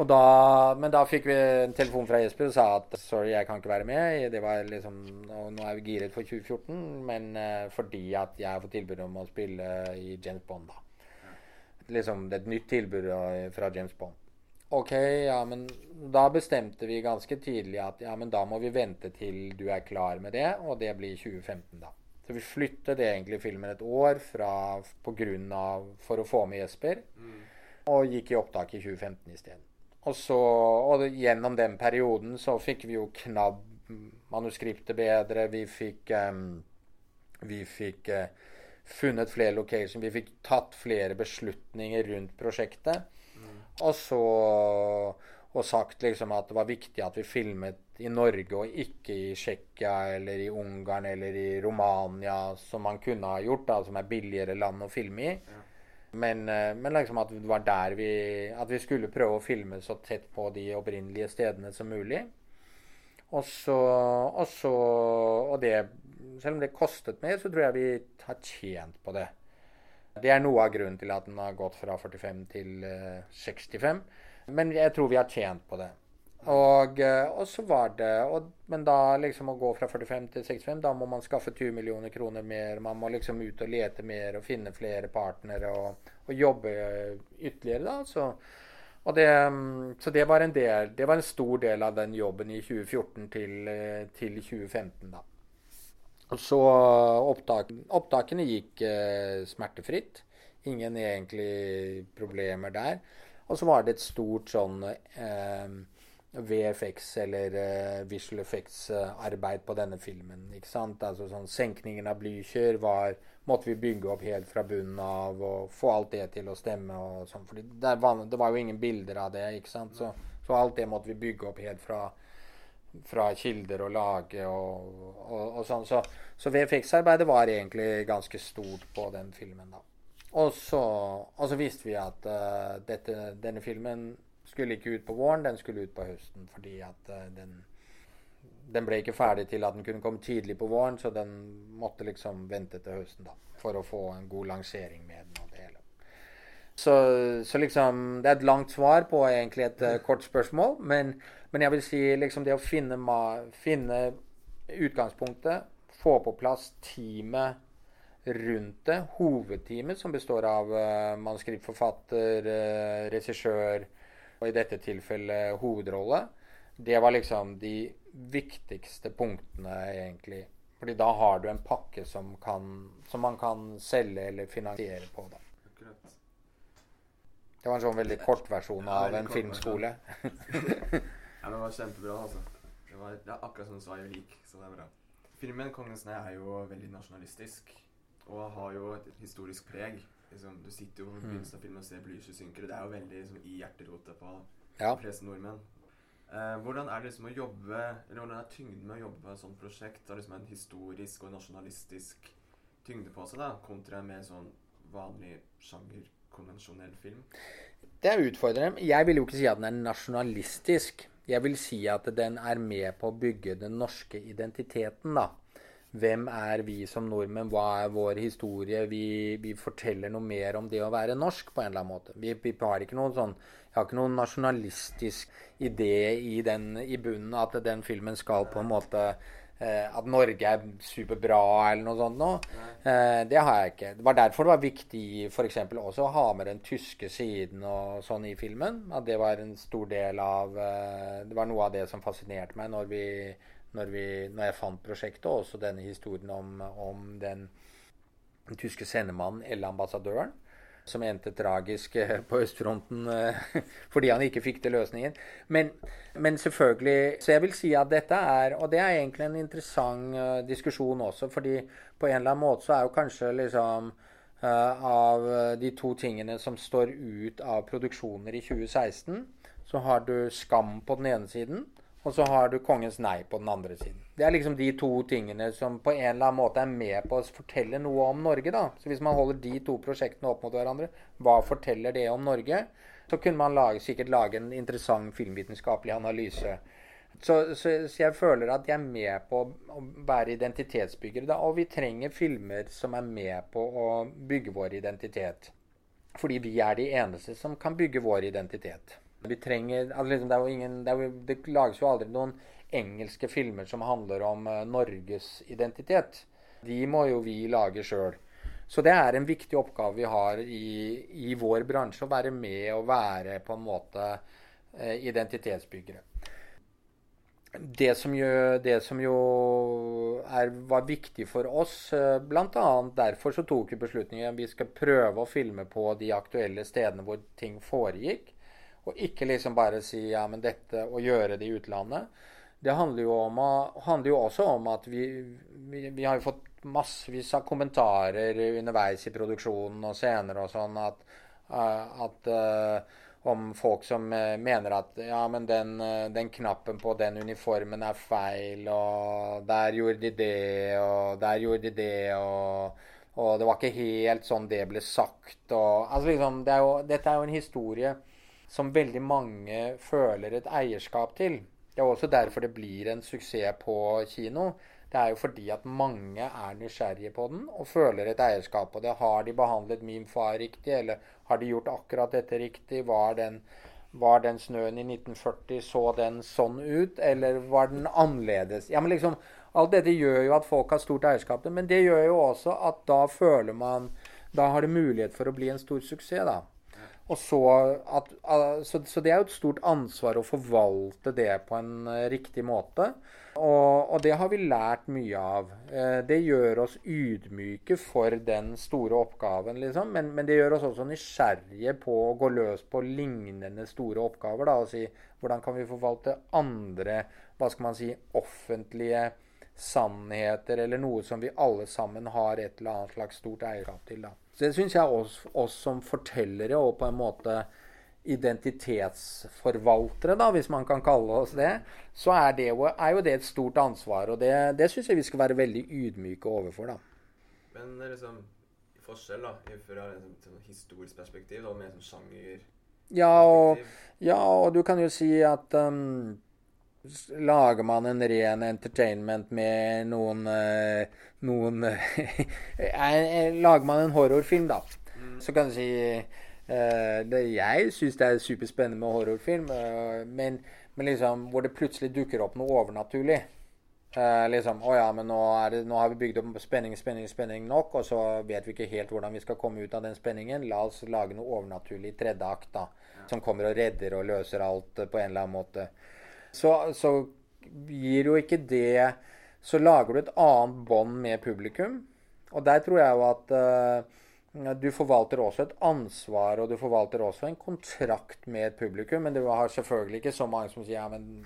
da, men da fikk vi en telefon fra Jesper og sa at sorry, jeg kan ikke være med. Det var liksom, Nå er vi giret for 2014, men uh, fordi at jeg har fått tilbud om å spille i James Bond. da liksom, det er et nytt tilbud fra James Bond. Ok, ja, men da bestemte vi ganske tidlig at ja, men da må vi vente til du er klar med det, og det blir 2015, da. Så vi flyttet egentlig filmen et år fra, på grunn av, for å få med Jesper, mm. og gikk i opptak i 2015 isteden. Og så, og gjennom den perioden så fikk vi jo knabb manuskriptet bedre. Vi fikk um, Vi fikk uh, funnet flere locations. Vi fikk tatt flere beslutninger rundt prosjektet. Mm. Og så og sagt liksom at det var viktig at vi filmet i Norge og ikke i Tsjekkia eller i Ungarn eller i Romania, som man kunne ha gjort, da, som er billigere land å filme i. Ja. Men, eh, men liksom at det var der vi At vi skulle prøve å filme så tett på de opprinnelige stedene som mulig. Og så, og så Og det Selv om det kostet mer, så tror jeg vi har tjent på det. Det er noe av grunnen til at den har gått fra 45 til eh, 65. Men jeg tror vi har tjent på det. Og, eh, og så var det og, Men da liksom å gå fra 45 til 65, da må man skaffe 20 millioner kroner mer. Man må liksom ut og lete mer og finne flere partnere og, og jobbe ytterligere, da. Så, det, mm, så det var del Det var en stor del av den jobben i 2014 til, eh, til 2015, da. Og så opptak, Opptakene gikk eh, smertefritt. Ingen egentlig problemer der. Og så var det et stort sånn eh, VFX eller eh, visual effects-arbeid på denne filmen. ikke sant? Altså sånn Senkningen av Blücher var måtte vi bygge opp helt fra bunnen av og få alt det til å stemme. og sånn, fordi det var, det var jo ingen bilder av det. ikke sant? Så, så alt det måtte vi bygge opp helt fra, fra kilder og lage og, og, og sånn. Så, så VFX-arbeidet var egentlig ganske stort på den filmen. da. Og så, og så visste vi at uh, dette, denne filmen skulle ikke ut på våren, den skulle ut på høsten. Fordi at uh, den, den ble ikke ferdig til at den kunne komme tidlig på våren, så den måtte liksom vente til høsten da, for å få en god lansering med den. og det hele. Så, så liksom Det er et langt svar på egentlig et uh, kort spørsmål, men, men, jeg vil si liksom det å finne, finne utgangspunktet, få på plass teamet rundt det. Hovedteamet, som består av uh, manuskriptforfatter, uh, regissør og i dette tilfellet hovedrolle, det var liksom de viktigste punktene, egentlig. Fordi da har du en pakke som, kan, som man kan selge eller finansiere på. da. Akkurat. Det var en sånn veldig kort versjon av en filmskole. Ja, men det var kjempebra, altså. Det var det er akkurat som du sa, jeg er lik, så det er bra. Filmen 'Kongens nei' er jo veldig nasjonalistisk og har jo et historisk preg. Liksom, du sitter jo på begynnelsen av filmen og ser Blücher synker, og det er jo veldig liksom, i hjerterota på Ja. de fleste nordmenn. Eh, hvordan er det liksom å jobbe Eller hvordan er tyngden med å jobbe på et sånt prosjekt? Det har liksom en historisk og nasjonalistisk tyngde på seg, da, kontra en mer sånn vanlig sjanger, konvensjonell film. Det er utfordrende. Jeg vil jo ikke si at den er nasjonalistisk. Jeg vil si at den er med på å bygge den norske identiteten, da. Hvem er vi som nordmenn? Hva er vår historie? Vi, vi forteller noe mer om det å være norsk på en eller annen måte. Vi, vi har ikke noen sånn Jeg har ikke noen nasjonalistisk idé i, den, i bunnen at den filmen skal på en måte eh, At Norge er superbra eller noe sånt noe. Eh, det har jeg ikke. Det var derfor det var viktig eksempel også å ha med den tyske siden og sånn i filmen. At det var en stor del av eh, Det var noe av det som fascinerte meg når, vi, når, vi, når jeg fant prosjektet, og også denne historien om, om den, tyske sendemannen eller ambassadøren. Som endte tragisk eh, på østfronten eh, fordi han ikke fikk til løsningen. Men, men selvfølgelig Så jeg vil si at dette er Og det er egentlig en interessant eh, diskusjon også, fordi på en eller annen måte så er jo kanskje liksom av de to tingene som står ut av produksjoner i 2016, så har du Skam på den ene siden, og så har du Kongens nei på den andre siden. Det er liksom de to tingene som på en eller annen måte er med på å fortelle noe om Norge. da. Så Hvis man holder de to prosjektene opp mot hverandre, hva forteller det om Norge? Så kunne man lage, sikkert lage en interessant filmvitenskapelig analyse. Så, så, så jeg føler at jeg er med på å være identitetsbyggere. Da. Og vi trenger filmer som er med på å bygge vår identitet. Fordi vi er de eneste som kan bygge vår identitet. Vi trenger, altså liksom, det, ingen, det, jo, det lages jo aldri noen engelske filmer som handler om uh, Norges identitet. De må jo vi lage sjøl. Så det er en viktig oppgave vi har i, i vår bransje, å være med og være på en måte uh, identitetsbyggere. Det som jo, det som jo er, var viktig for oss, uh, bl.a. derfor så tok vi beslutningen vi skal prøve å filme på de aktuelle stedene hvor ting foregikk. Og ikke liksom bare si ja, men dette, og gjøre det i utlandet. Det handler jo, om, handler jo også om at vi, vi, vi, har jo fått massevis av kommentarer underveis i produksjonen og senere og sånn at, uh, at uh, om folk som uh, mener at ja, men den, den, knappen på den uniformen er feil, og der gjorde de det, og der gjorde de det, og, og det var ikke helt sånn det ble sagt. Og, altså liksom, det er jo, dette er jo en historie som veldig mange føler et eierskap til. Det er også derfor det blir en suksess på kino. Det er jo fordi at mange er nysgjerrige på den og føler et eierskap på det. Har de behandlet min far riktig, eller har de gjort akkurat dette riktig? Var den, var den snøen i 1940, så den sånn ut, eller var den annerledes? Ja, men liksom, Alt dette gjør jo at folk har stort eierskap, men det gjør jo også at da føler man Da har det mulighet for å bli en stor suksess, da. Så, at, så, så det er jo et stort ansvar å forvalte det på en eh, riktig måte. Og, og, det har vi lært mye av. Eh, det gjør oss ydmyke for den store oppgaven, liksom. Men, men, det gjør oss også nysgjerrige på å gå løs på lignende store oppgaver. Da, og si hvordan kan vi forvalte andre hva skal man si, offentlige sannheter, eller noe som vi alle sammen har et eller annet slags stort eierskap til. Da. Så det syns jeg oss, oss som fortellere og på en måte identitetsforvaltere, da, hvis man kan kalle oss det, så er, det er jo det et stort ansvar. Og det, det syns jeg vi skal være veldig ydmyke overfor, da. Men liksom forskjell da, fra et sånn historisk perspektiv og mer sånn sjanger ja og, ja, og du kan jo si at um, Lager man en ren entertainment med noen, uh, noen Lager man en horrorfilm, da, mm. så kan du si Uh, det, jeg syns det er superspennende med horrorfilm, men, men, liksom hvor det plutselig dukker opp noe overnaturlig. Liksom, Å ja, men nå, det, nå, har vi bygd opp spenning, spenning, spenning nok, og så vet vi ikke helt hvordan vi skal komme ut av den spenningen. La oss lage noe overnaturlig i tredje akt, da. Som kommer og redder og løser alt på en eller annen måte. Så, så gir jo ikke det Så lager du et annet bånd med publikum. Og der tror jeg jo at du forvalter også et ansvar, og du forvalter også en kontrakt med et publikum. Men du har selvfølgelig ikke så mange som sier ja, men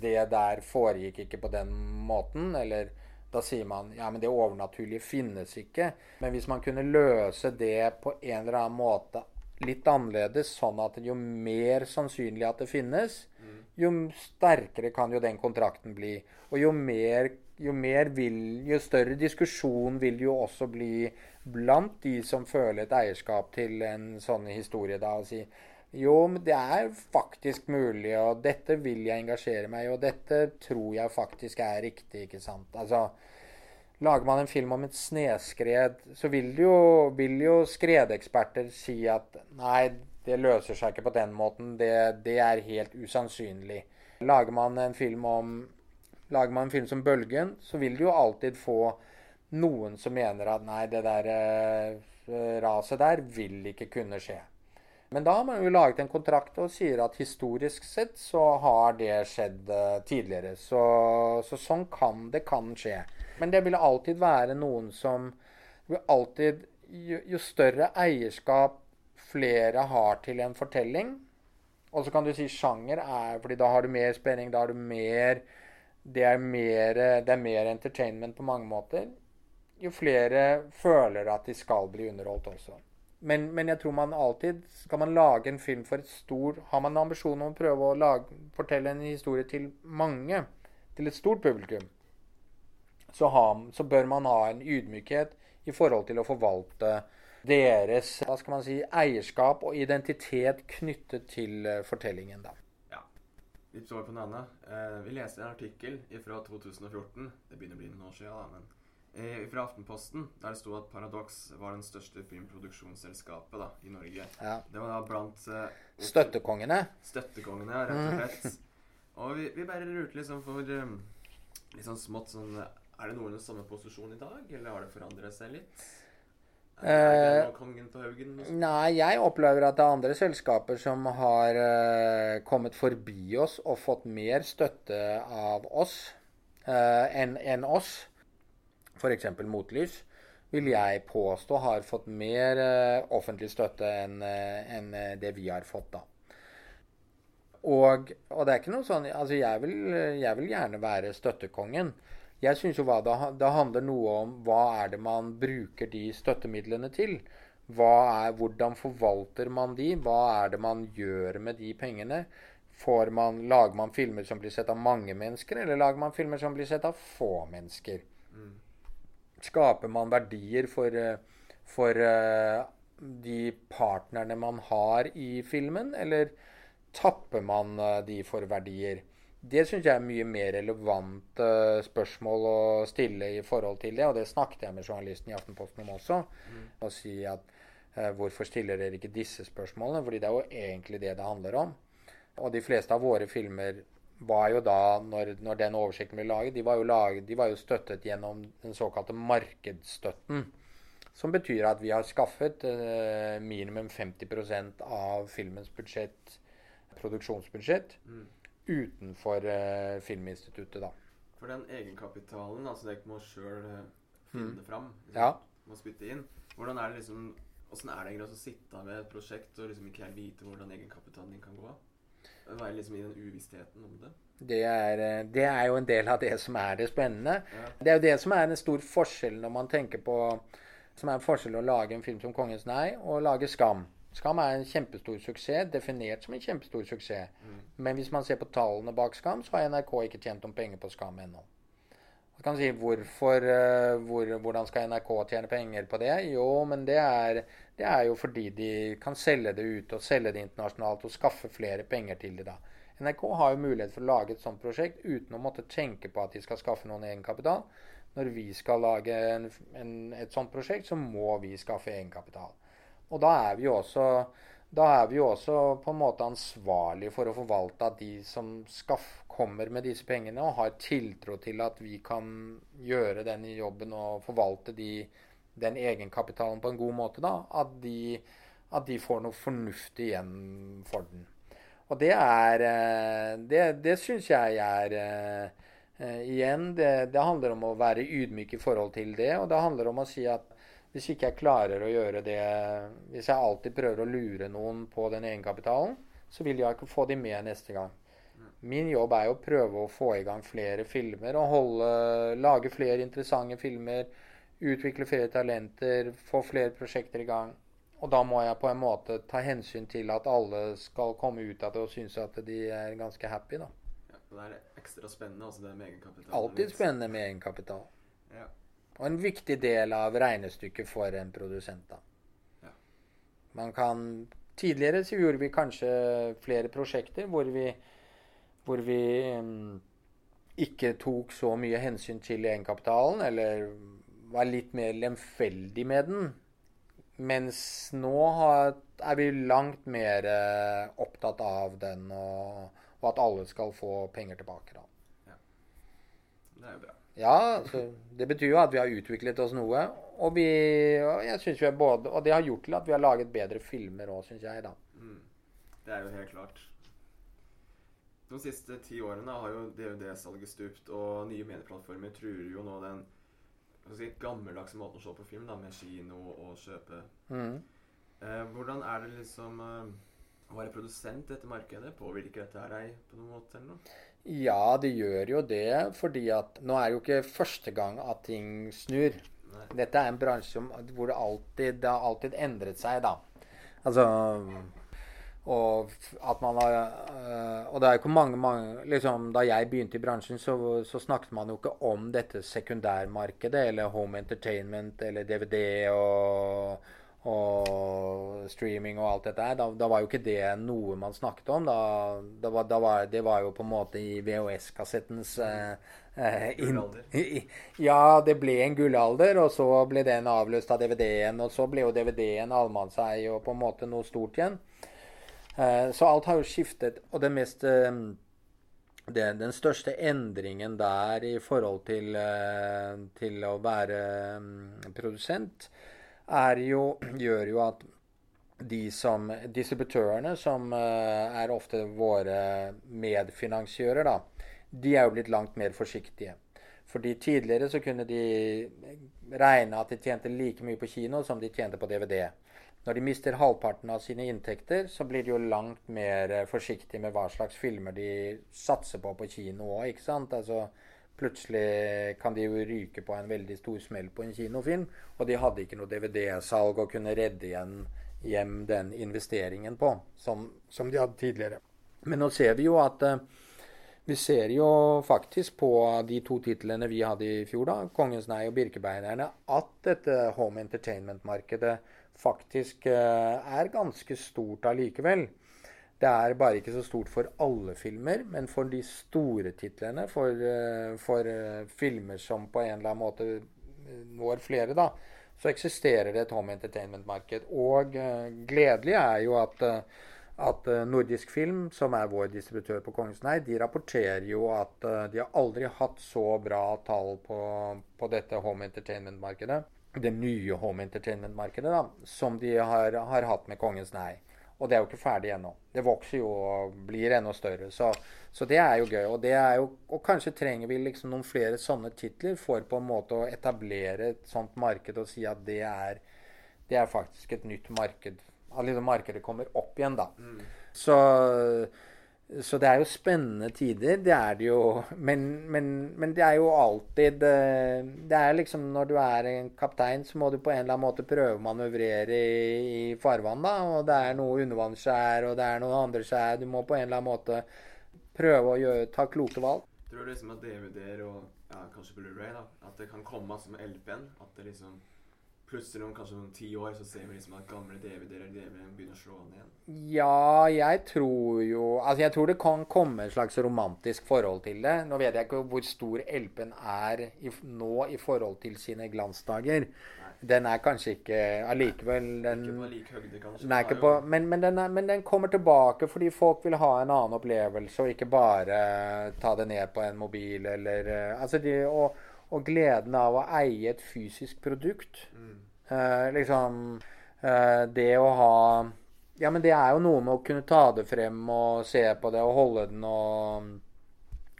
det der foregikk ikke på den måten. Eller da sier man ja, men det overnaturlige finnes ikke. Men hvis man kunne løse det på en eller annen måte litt annerledes, sånn at jo mer sannsynlig at det finnes, mm. jo sterkere kan jo den kontrakten bli. Og jo mer, jo mer vil Jo større diskusjon vil jo også bli blant de som føler et eierskap til en sånn historie, da, og si jo, men det er faktisk mulig, og dette vil jeg engasjere meg i, og dette tror jeg faktisk er riktig, ikke sant. Altså, Lager man en film om et snøskred, så vil jo, vil jo skredeksperter si at nei, det løser seg ikke på den måten, det, det er helt usannsynlig. Lager man om Lager man en film som 'Bølgen', så vil du jo alltid få noen som mener at nei, det der eh, raset der vil ikke kunne skje. Men da har man jo laget en kontrakt og sier at historisk sett så har det skjedd uh, tidligere. Så, så, sånn kan det kan skje. Men det vil alltid være noen som alltid, jo, jo større eierskap flere har til en fortelling, og så kan du si sjanger er fordi da har du mer spenning, da har du mer det er mer, det er mer entertainment på mange måter jo flere føler at de skal bli underholdt også. Men, men, jeg tror man alltid Skal man lage en film for et stor Har man ambisjon om å prøve å lage, fortelle en historie til mange, til et stort publikum, så, ha, så, bør man ha en ydmykhet i forhold til å forvalte deres hva skal man si, eierskap og identitet knyttet til uh, fortellingen. da. Ja. Litt over på en annen. Uh, vi leste en artikkel fra 2014. Det begynner å bli noen år siden. Da, men eh, fra Aftenposten, der det sto at Paradox var den største filmproduksjonsselskapet da, i Norge. Ja. Det var da blant uh, Støttekongene? Støttekongene, rett og slett. og vi, vi, bare lurte liksom for um, litt sånn smått sånn Er det noen i samme posisjon i dag, eller har det forandret seg litt? Er det på haugen? Nei, jeg opplever at det er andre selskaper som har uh, kommet forbi oss og fått mer støtte av oss uh, enn en oss f.eks. Motlys, vil jeg påstå har fått mer uh, offentlig støtte enn en det vi har fått, da. Og, og, det er ikke noe sånn Altså, jeg vil, jeg vil gjerne være støttekongen. Jeg syns jo hva det, det, handler noe om hva er det man bruker de støttemidlene til. Er, hvordan forvalter man de? Hva er det man gjør med de pengene? Man, lager man filmer som blir sett av mange mennesker, eller lager man filmer som blir sett av få mennesker? Mm. Skaper man verdier for, for uh, de partnerne man har i filmen, eller tapper man uh, de for verdier? Det syns jeg er mye mer relevant uh, spørsmål å stille i forhold til det. Og det snakket jeg med journalisten i Aftenposten om også. Mm. Og si at uh, hvorfor stiller dere ikke disse spørsmålene? Fordi det er jo egentlig det det handler om. Og de fleste av våre filmer var jo da, når, når den oversikten ble laget de var, laget, de var, jo støttet gjennom den såkalte markedsstøtten. Som betyr at vi har skaffet uh, minimum 50% av filmens budsjett, produksjonsbudsjett. Mm utenfor uh, Filminstituttet, da. For den egenkapitalen, altså det må sjøl uh, finne mm. fram, liksom, ja. må spytte inn. Hvordan er det liksom Åssen er det egentlig å sitte med et prosjekt og liksom ikke helt vite hvordan egenkapitalen din kan gå? Være liksom i den uvissheten om det? Det er, eh, det er, jo en del av det som er det spennende. Ja. Det er jo det som er en stor forskjell når man tenker på Som er en forskjell å lage en film som 'Kongens nei' og lage 'Skam'. Skam er en kjempestor suksess, definert som en kjempestor suksess. Mm. Men hvis man ser på tallene bak Skam, så har NRK ikke tjent noen penger på Skam ennå. Man kan si hvorfor, uh, hvor, hvordan skal NRK tjene penger på det? Jo, men det er, det er, jo fordi de kan selge det ute og selge det internasjonalt og skaffe flere penger til det da. NRK har jo mulighet for å lage et sånt prosjekt uten å måtte tenke på at de skal skaffe noen egenkapital. Når vi skal lage en, en, et sånt prosjekt, så må vi skaffe egenkapital. Og da er vi jo også da er vi jo også på en måte ansvarlige for å forvalte at de som kommer med disse pengene og har tiltro til at vi kan gjøre den jobben og forvalte de, den egenkapitalen på en god måte, da, at de, at de får noe fornuftig igjen for den. Og det er eh, Det, det syns jeg er uh, Igjen, det, det handler om å være ydmyk i forhold til det, og det handler om å si at hvis ikke jeg klarer å gjøre det Hvis jeg alltid prøver å lure noen på den egenkapitalen, så vil jeg ikke få de med neste gang. Min jobb er jo å prøve å få i gang flere filmer og holde, lage flere interessante filmer. Utvikle flere talenter, få flere prosjekter i gang. Og da må jeg på en måte ta hensyn til at alle skal komme ut av det og synes at de er ganske happy. da. Ja, det er ekstra spennende, altså det med egenkapital. Alltid spennende med egenkapital. Ja. Og en viktig del av regnestykket for en produsent. da. Ja. Man kan Tidligere så gjorde vi kanskje flere prosjekter hvor vi, hvor vi um, ikke tok så mye hensyn til egenkapitalen, eller var litt mer lemfeldig med den. Mens nå har, er vi langt mer uh, opptatt av den, og, og, at alle skal få penger tilbake. da. Ja. Det er jo bra. Ja, altså, det betyr jo at vi har utviklet oss noe. Og, vi, og, jeg synes vi både, og det har gjort til at vi har laget bedre filmer òg, syns jeg. da. Mm. Det er jo helt klart. De siste ti årene har jo DVD-salget stupt, og nye medieplattformer truer jo nå den si, gammeldagse måten å se på film, da, med kino og kjøpe. Mm. Eh, hvordan er det liksom eh, å være produsent i dette markedet? Påvirker dette deg på noen måte? eller noe? Ja, det gjør jo det. fordi at nå er det jo ikke første gang at ting snur. Nei. Dette er en bransje hvor det alltid, det har alltid endret seg, da. Altså og at man har øh, Og det er jo ikke mange, mange liksom, Da jeg begynte i bransjen, så, så, snakket man jo ikke om dette sekundærmarkedet, eller home entertainment, eller DVD og og streaming og alt dette her. Da, da, var jo ikke det noe man snakket om. Da, da var, var, det var jo på en måte i VHS-kassettens eh, Gullalder. Ja, det ble en gullalder, og så ble den avløst av DVD-en. Og så ble jo DVD-en allmannseie og på en måte noe stort igjen. Eh, så alt har jo skiftet. Og det mest eh, det, den største endringen der i forhold til, eh, til å være um, produsent, jo, gjør jo at de som distributørene, som uh, er ofte våre medfinansiører, da, de er jo blitt langt mer forsiktige. Fordi tidligere så kunne de regne at de tjente like mye på kino som de tjente på DVD. Når de mister halvparten av sine inntekter, så blir de jo langt mer forsiktige med hva slags filmer de satser på på kino òg. Altså, Plutselig kan de jo ryke på en veldig stor smell på en kinofilm, og de hadde ikke noe DVD-salg å kunne redde igjen hjem den investeringen på, som, som, de hadde tidligere. Men nå ser vi jo at uh, vi ser jo faktisk på de to titlene vi hadde i fjor, da, 'Kongens nei' og 'Birkebeinerne', at dette home entertainment-markedet faktisk uh, er ganske stort allikevel. Det er bare ikke så stort for alle filmer, men for de store titlene, for, uh, for filmer som på en eller annen måte når flere, da, så eksisterer det et home entertainment-marked. Og gledelig er jo at, at Nordisk Film, som er vår distributør på Kongens Nei, de rapporterer jo at de har aldri hatt så bra tall på, på dette home entertainment-markedet, det nye home entertainment-markedet, da, som de har, har hatt med Kongens Nei. Og det er jo ikke ferdig ennå. Det vokser jo og blir enda større. Så, så det er jo gøy. Og, jo, og, kanskje trenger vi liksom noen flere sånne titler for på en måte å etablere et sånt marked og si at det er, det er faktisk et nytt marked. At liksom markedet kommer opp igjen, da. Mm. Så så det er jo spennende tider. Det er det jo. Men, men, men, det er jo alltid eh, Det er liksom når du er en kaptein, så må du på en eller annen måte prøve å manøvrere i, i farvann. da, Og det er noe undervannsskjær, og det er noe andre skjær. Du må på en eller annen måte prøve å gjøre, ta kloke valg. Tror du liksom at DVD-er og ja, kanskje Blu-ray da, at det kan komme som LP-en? At det liksom plutselig om kanskje noen ti år så ser vi liksom at gamle DVD-er begynner å slå an igjen? Ja, jeg tror jo Altså, jeg tror det kan komme et slags romantisk forhold til det. Nå vet jeg ikke hvor stor LP-en er i, nå i forhold til sine glansdager. Nei. Den er kanskje ikke allikevel den, Ikke på lik høyde, kanskje. Nei, ikke på, men, men, den er, men, den kommer tilbake fordi folk vil ha en annen opplevelse, og ikke bare ta det ned på en mobil eller Altså, de, og, og gleden av å eie et fysisk produkt. Mm. Eh, liksom eh, Det å ha Ja, men det er jo noe med å kunne ta det frem og se på det og holde den og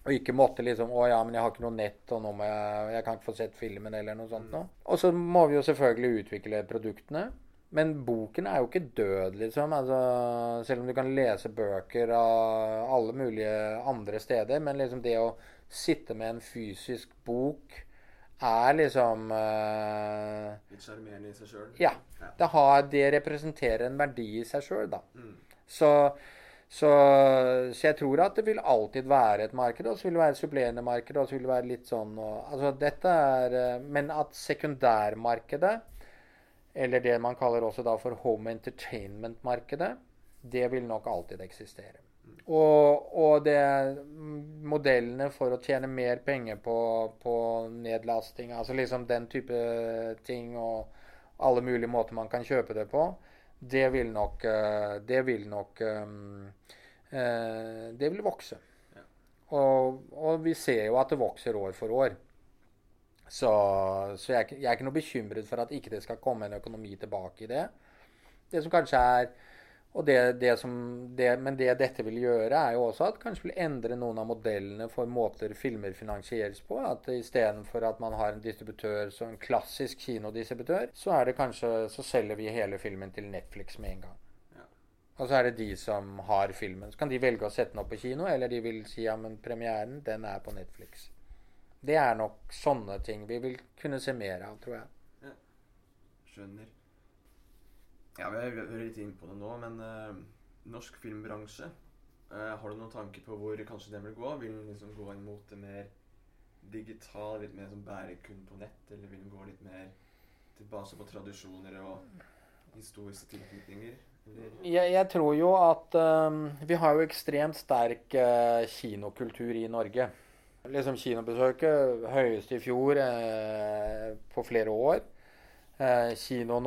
og ikke måtte liksom Å ja, men jeg har ikke noe nett, og nå må jeg Jeg kan ikke få sett filmen, eller noe sånt noe. Og så må vi jo selvfølgelig utvikle produktene. Men boken er jo ikke død, liksom. Altså, selv om du kan lese bøker av alle mulige andre steder. Men liksom det å sitte med en fysisk bok er liksom uh, Litt sjarmerende i seg sjøl? Ja. Det, har, det, representerer en verdi i seg sjøl, da. Mm. Så, så, så, jeg tror at det vil alltid være et marked, og så vil det være et supplerende marked. og så vil det være litt sånn, og, altså dette er, eh, Men at sekundærmarkedet, eller det man kaller også da for home entertainment-markedet, det vil nok alltid eksistere. Og, og det, modellene for å tjene mer penger på, på, nedlasting, altså liksom den type ting og alle mulige måter man kan kjøpe det på, det vil nok eh, Det vil nok um, uh, Det vil vokse. Ja. Og, og, vi ser jo at det vokser år for år. Så, så jeg, jeg, er ikke noe bekymret for at ikke det skal komme en økonomi tilbake i det. Det som kanskje er det, det som, det, men det dette vil gjøre, er jo også at kanskje vil endre noen av modellene for måter filmer finansieres på. At istedenfor at man har en distributør som en klassisk kinodistributør, så er det kanskje, så selger vi hele filmen til Netflix med en gang. Ja. Og så er det de som har filmen. Så kan de velge å sette den opp på kino, eller de vil si ja, men premieren, den er på Netflix. Det er nok sånne ting vi vil kunne se mer av, tror jeg. Ja. Skjønner. Ja, Vi hører litt inn på det nå, men uh, norsk filmbransje uh, Har du noen tanker på hvor kanskje den vil gå? Vil den liksom gå inn mot det mer digital, litt mer som bærer kun på nett? Eller vil den gå litt mer tilbake på tradisjoner og historiske tilknytninger? Jeg, jeg, tror jo at um, Vi har jo ekstremt sterk uh, kinokultur i Norge. Liksom Kinobesøket høyeste i fjor på flere år. Eh, kinoen,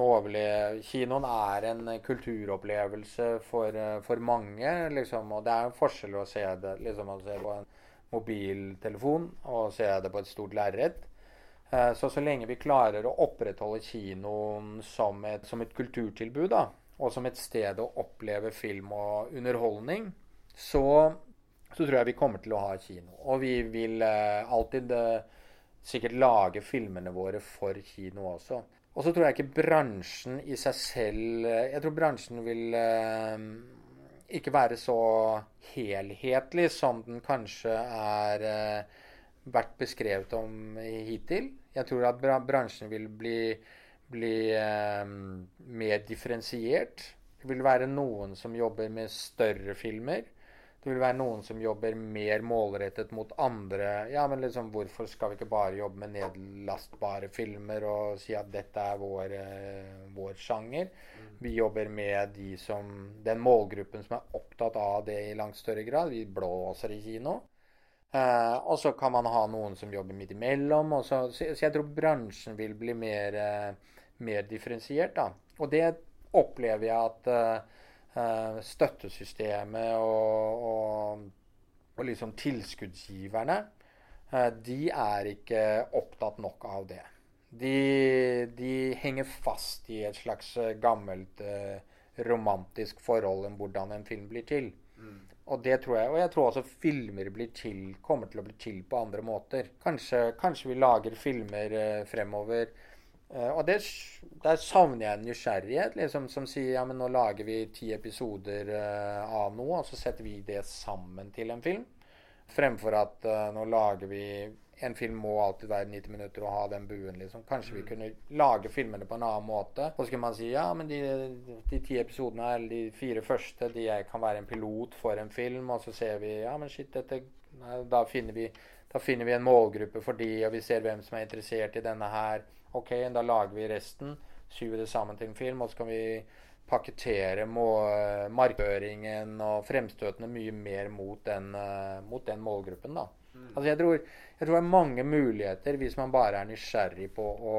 kinoen, er en kulturopplevelse for, eh, for mange, liksom, og det er en forskjell å se det liksom, å se på en mobiltelefon og se det på et stort lerret. Eh, så så lenge vi klarer å opprettholde kinoen som et, som et kulturtilbud, da, og som et sted å oppleve film og underholdning, så, så tror jeg vi kommer til å ha kino. Og vi vil alltid sikkert lage filmene våre for kino også. Og så tror jeg ikke bransjen i seg selv eh, Jeg tror bransjen vil eh, ikke være så helhetlig som den kanskje er eh, vært beskrevet om hittil. Jeg tror at bransjen vil bli, bli mer differensiert. Det vil være noen som jobber med større filmer. Det vil være noen som jobber mer målrettet mot andre Ja, men liksom, hvorfor skal vi ikke bare jobbe med nedlastbare filmer og si at dette er vår, uh, vår sjanger? Mm. Vi jobber med de som, den målgruppen som er opptatt av det i langt større grad. Vi blåser i kino. Uh, og så kan man ha noen som jobber midt imellom. Så, så, jeg tror bransjen vil bli mer, uh, mer differensiert. da. Og det opplever jeg at uh, støttesystemet og, og, og, liksom tilskuddsgiverne, uh, de er ikke opptatt nok av det. De, de henger fast i et slags eh, gammelt romantisk forhold om hvordan en film blir til. Mm. Og det tror jeg, og jeg tror også filmer blir til, kommer til å bli til på andre måter. Kanskje, kanskje vi lager filmer fremover og det, der savner jeg en nysgjerrighet liksom, som sier ja, men nå lager vi ti episoder uh, av noe, og så setter vi det sammen til en film. Fremfor at uh, nå lager vi En film må alltid være 90 minutter og ha den buen. liksom. Kanskje mm. vi kunne lage filmene på en annen måte. Og så kan man si ja, men de, de ti episodene eller de fire første de kan være en pilot for en film, og så ser vi ja, men shit, dette Da finner vi, da finner vi en målgruppe for de, og vi ser hvem som er interessert i denne her. Ok, da lager vi resten, syr det sammen til en film, og så kan vi pakkettere markøringen og fremstøtene mye mer mot den, uh, mot den målgruppen. da. Mm. Altså jeg tror, jeg tror, det er mange muligheter hvis man bare er nysgjerrig på å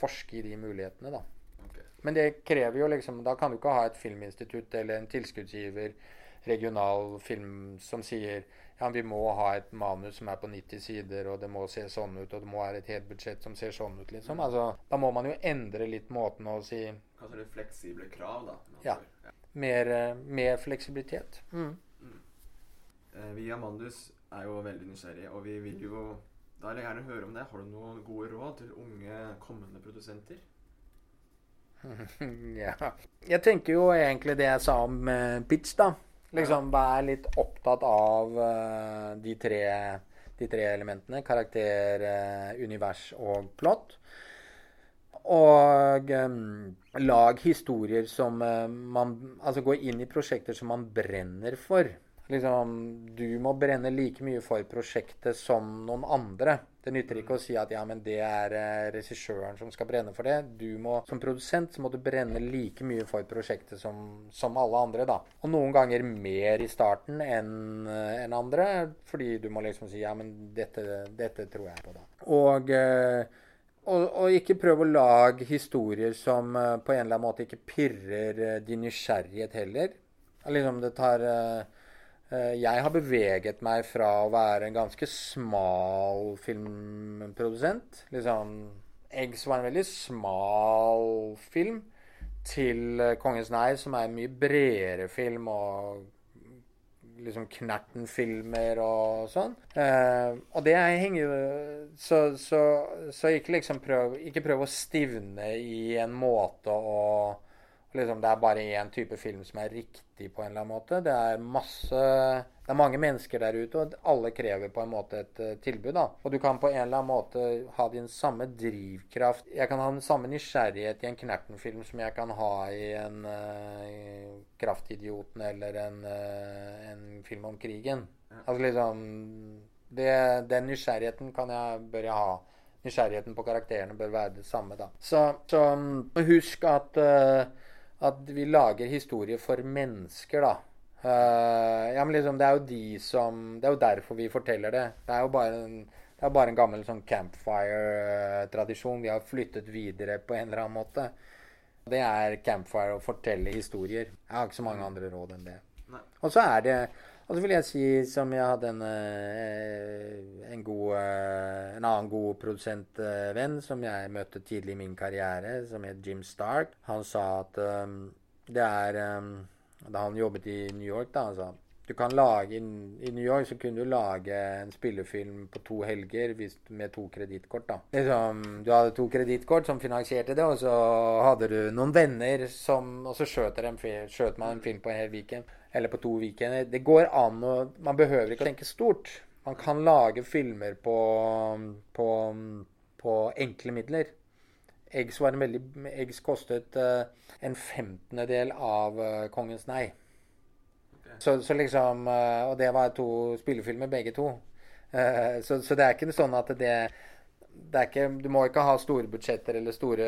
forske i de mulighetene. da. Okay. Men det krever jo liksom Da kan du ikke ha et filminstitutt eller en tilskuddsgiver, regional film, som sier ja, vi må ha et manus som er på 90 sider, og det må se sånn ut, og det må være et helt budsjett som ser sånn ut, liksom. Altså, da må man jo endre litt måten å si Kanskje litt fleksible krav, da. Ja. Mer, eh, mer fleksibilitet. Mm. Mm. Eh, vi i Amandus er jo veldig nysgjerrige, og vi vil jo da vil jeg gjerne høre om det. Har du noen gode råd til unge, kommende produsenter? ja. Jeg tenker jo egentlig det jeg sa om uh, pitch, da. Liksom vær litt opptatt av uh, de, tre, de, tre, elementene. Karakter, uh, univers og plott. Og um, lag historier som uh, man Altså gå inn i prosjekter som man brenner for. Liksom, du må brenne like mye for prosjektet som noen andre. Det nytter ikke å si at ja, men det er eh, regissøren som skal brenne for det. Du må, Som produsent så må du brenne like mye for prosjektet som, som alle andre. da. Og noen ganger mer i starten enn eh, en andre, fordi du må liksom si ja, men dette, dette tror jeg på, da. Og, eh, og, og, ikke prøv å lage historier som på en eller annen måte ikke pirrer din nysgjerrighet heller. Liksom det tar jeg har beveget meg fra å være en ganske smal filmprodusent liksom, Eggs var en veldig smal film. Til eh, 'Kongens nei', som er en mye bredere film, og liksom Knerten-filmer og sånn. Eh, og det henger Så, så, så ikke liksom prøv, ikke prøv å stivne i en måte å liksom, det er bare én type film som er riktig på en eller annen måte. Det er masse Det er mange mennesker der ute, og alle krever på en måte et uh, tilbud. da. Og du kan på en eller annen måte ha din samme drivkraft Jeg kan ha den samme nysgjerrighet i en Knerten-film som jeg kan ha i en uh, Kraftidioten eller en, uh, en, film om krigen. Altså liksom det, Den nysgjerrigheten kan jeg, bør jeg ha nysgjerrigheten på karakterene bør være det samme. da. Så, så husk at uh, at vi lager historier for mennesker, da. Uh, ja, men liksom, det er jo de som Det er jo derfor vi forteller det. Det er jo bare en, det er bare en gammel sånn campfire-tradisjon vi har flyttet videre på en eller annen måte. Det er campfire å fortelle historier. Jeg har ikke så mange andre råd enn det. Og så er det og så vil jeg si, som jeg hadde en, eh, en, god, eh, en annen god produsentvenn som jeg møtte tidlig i min karriere, som het Jim Stark. Han sa at um, det er um, Da han jobbet i New York, da, han sa du kan lage, I New York så kunne du lage en spillefilm på to helger hvis, med to kredittkort. Liksom, du hadde to kredittkort som finansierte det, og så hadde du noen venner som Og så skjøt, man en film på en hel weekend eller på to weekender. Det går an å Man behøver ikke å tenke stort. Man kan lage filmer på, på, på enkle midler. Eggs, var en veldig, Eggs kostet uh, en femtendedel av uh, Kongens nei. Okay. Så, så liksom uh, Og det var to spillefilmer, begge to. Så, så det er ikke sånn at det ikke, Du må ikke ha store budsjetter eller store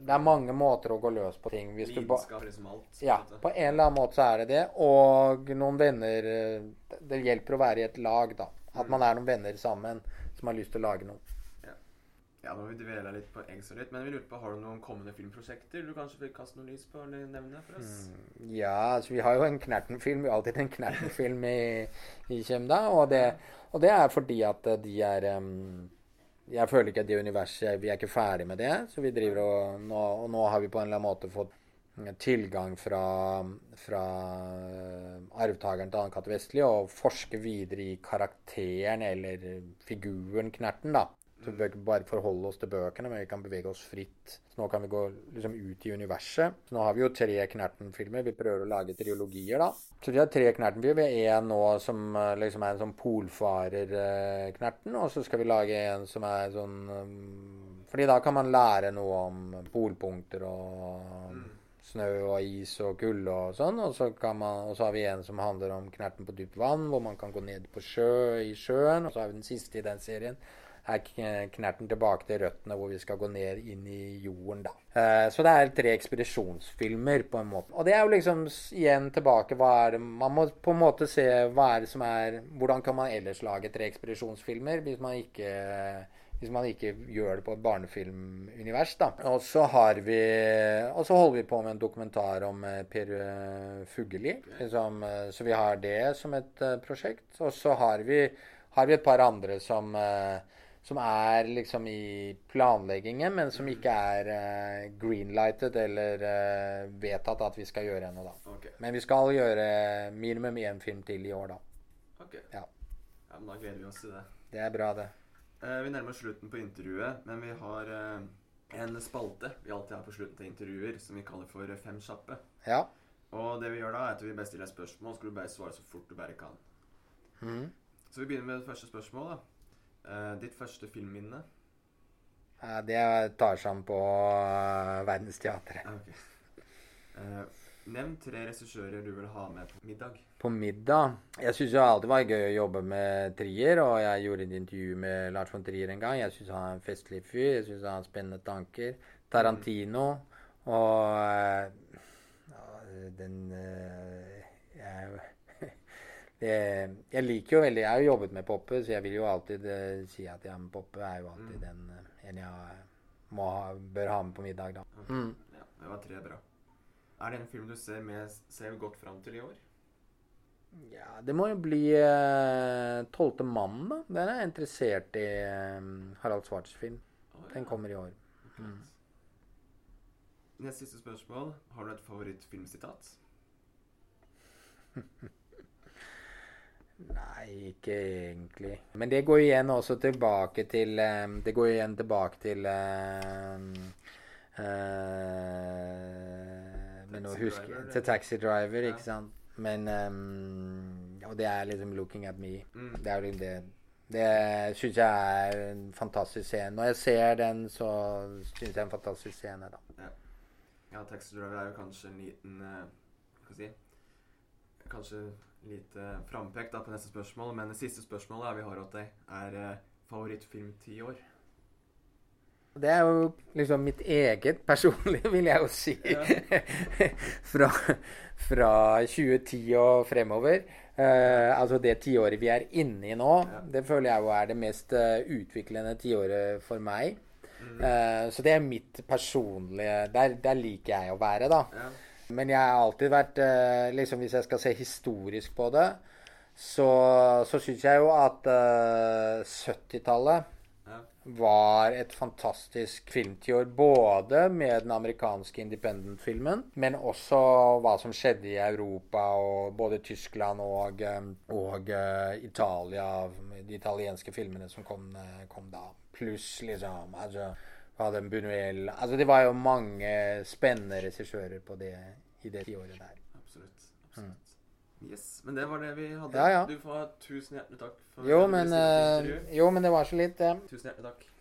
Det er mange måter å gå løs på ting. Hvis Lidenskap liksom alt. ja, på en eller annen måte så er det det. Og noen venner eh, Det hjelper å være i et lag, da. At man er noen venner sammen som har lyst til å lage noe. Ja, nå har vi dvela litt på eggs og litt, men vi lurte på, har du noen kommende filmprosjekter du kanskje vil kaste noe lys på eller nevne for oss? Mm. Ja, altså vi har jo en Knerten-film. Vi har alltid en Knerten-film i, i Kjemda. Og det, og det er fordi at de er em, Jeg føler ikke at det universet Vi er ikke ferdig med det. Så vi driver og nå, og nå har vi på en eller annen måte fått tilgang fra, fra eh, arvtakeren til Anne-Cath. Vestli og forske videre i karakteren eller figuren Knerten, da. Så vi bør ikke bare forholde oss til bøkene, men vi kan bevege oss fritt. Så nå kan vi gå liksom ut i universet. Så nå har vi jo tre Knerten-filmer. Vi prøver å lage triologier, da. Så vi har tre Knerten-filmer. Vi har en nå som eh, liksom er en sånn polfarer-Knerten, og så skal vi lage en som er sånn um, Fordi da kan man lære noe om polpunkter og snø og is og kulde og sånn. Og så, kan man, og så har vi en som handler om Knerten på dypt vann, hvor man kan gå ned på sjø i sjøen. Og så har vi den siste i den serien er Knerten tilbake til røttene, hvor vi skal gå ned inn i jorden, da. Eh, så det er tre ekspedisjonsfilmer, på en måte. Og det er jo liksom igjen tilbake hva er det Man må på en måte se hva er det som er Hvordan kan man ellers lage tre ekspedisjonsfilmer hvis man ikke hvis man ikke gjør det på et barnefilmunivers, da. Og så har vi Og så holder vi på med en dokumentar om eh, Per eh, Fugelli. Liksom, så vi har det som et prosjekt. Og så har vi, har vi et par andre som som er liksom i planleggingen, men som ikke er uh, greenlightet eller uh, vedtatt at vi skal gjøre ennå, da. Okay. Men vi skal gjøre minimum én film til i år, da. ok. Ja. ja, men Da gleder vi oss til det. Det er bra, det. Eh, vi nærmer oss slutten på intervjuet, men vi har eh, en spalte vi alltid har på slutten til intervjuer, som vi kaller for Fem kjappe. Ja. Og det vi gjør da, er at vi bare stiller spørsmål, så skal du bare svare så fort du bare kan. Mm. Så vi begynner med det første spørsmålet. da. Eh, ditt første filmminne? Uh, det er Tarzan på uh, Verdensteatret. Okay. ok. Eh, nevn tre regissører du vil ha med på middag. På middag Jeg syns det alltid var gøy å jobbe med Trier, og jeg gjorde et intervju med Lars von Trier en gang. Jeg syns han er en festlig fyr. Jeg syns han har spennende tanker. Tarantino og eh, den eh, jeg, jeg liker jo veldig Jeg har jo jobbet med Poppe, så jeg vil jo alltid eh, si at ja, Poppe er jo alltid Mm. den eh, en jeg må ha, bør ha med på middag, da. Ok. Mm. Ja, det var tre bra. Er det en film du ser, med, ser godt fram til i år? Ja, det må jo bli eh, 'Tolvte mann', da. Den er jeg interessert i. eh, Harald Svarts film. Å, Den kommer i år. Mm. Neste siste spørsmål. Har du et favorittfilmsitat? Nei, ikke egentlig. Men det går igjen også tilbake til eh, Det går igjen tilbake til eh, eh, Men nå husker Til Taxi Driver, Ja. ikke sant? Men um, Og det er liksom 'Looking at Me'. Mm. Det er jo det Det syns jeg er en fantastisk scene. Når jeg ser den, så syns jeg er en fantastisk scene, da. Ja, Taxi Driver er jo kanskje en liten uh, Hva skal jeg si Kanskje lite frampekt da på neste spørsmål, men det siste spørsmålet vi har hatt deg, er eh, favorittfilm ti år. Det er jo liksom mitt eget personlige, vil jeg jo si. Ja. fra, fra 2010 og fremover. Eh, altså det tiåret vi er inne i nå, Ja. det føler jeg jo er det mest eh, utviklende tiåret for meg. Mm. Eh, så det er mitt personlige der, der liker jeg å være, da. Ja. Men jeg har alltid vært eh, liksom Hvis jeg skal se historisk på det, så, så syns jeg jo at eh, 70-tallet Ja. var et fantastisk filmtiår. Både med den amerikanske independent-filmen, men også hva som skjedde i Europa, og både Tyskland og, eh, og uh, Italia. De italienske filmene som kom, kom da. Pluss liksom altså, Buñuel Altså det var jo mange spennende regissører på det, i det tiåret der. Absolutt. absolutt. Yes, Men det var det vi hadde. Ja, ja. Du får ha tusen hjertelig takk for Jo, men, eh, jo, men det var så litt, det. Tusen hjertelig takk.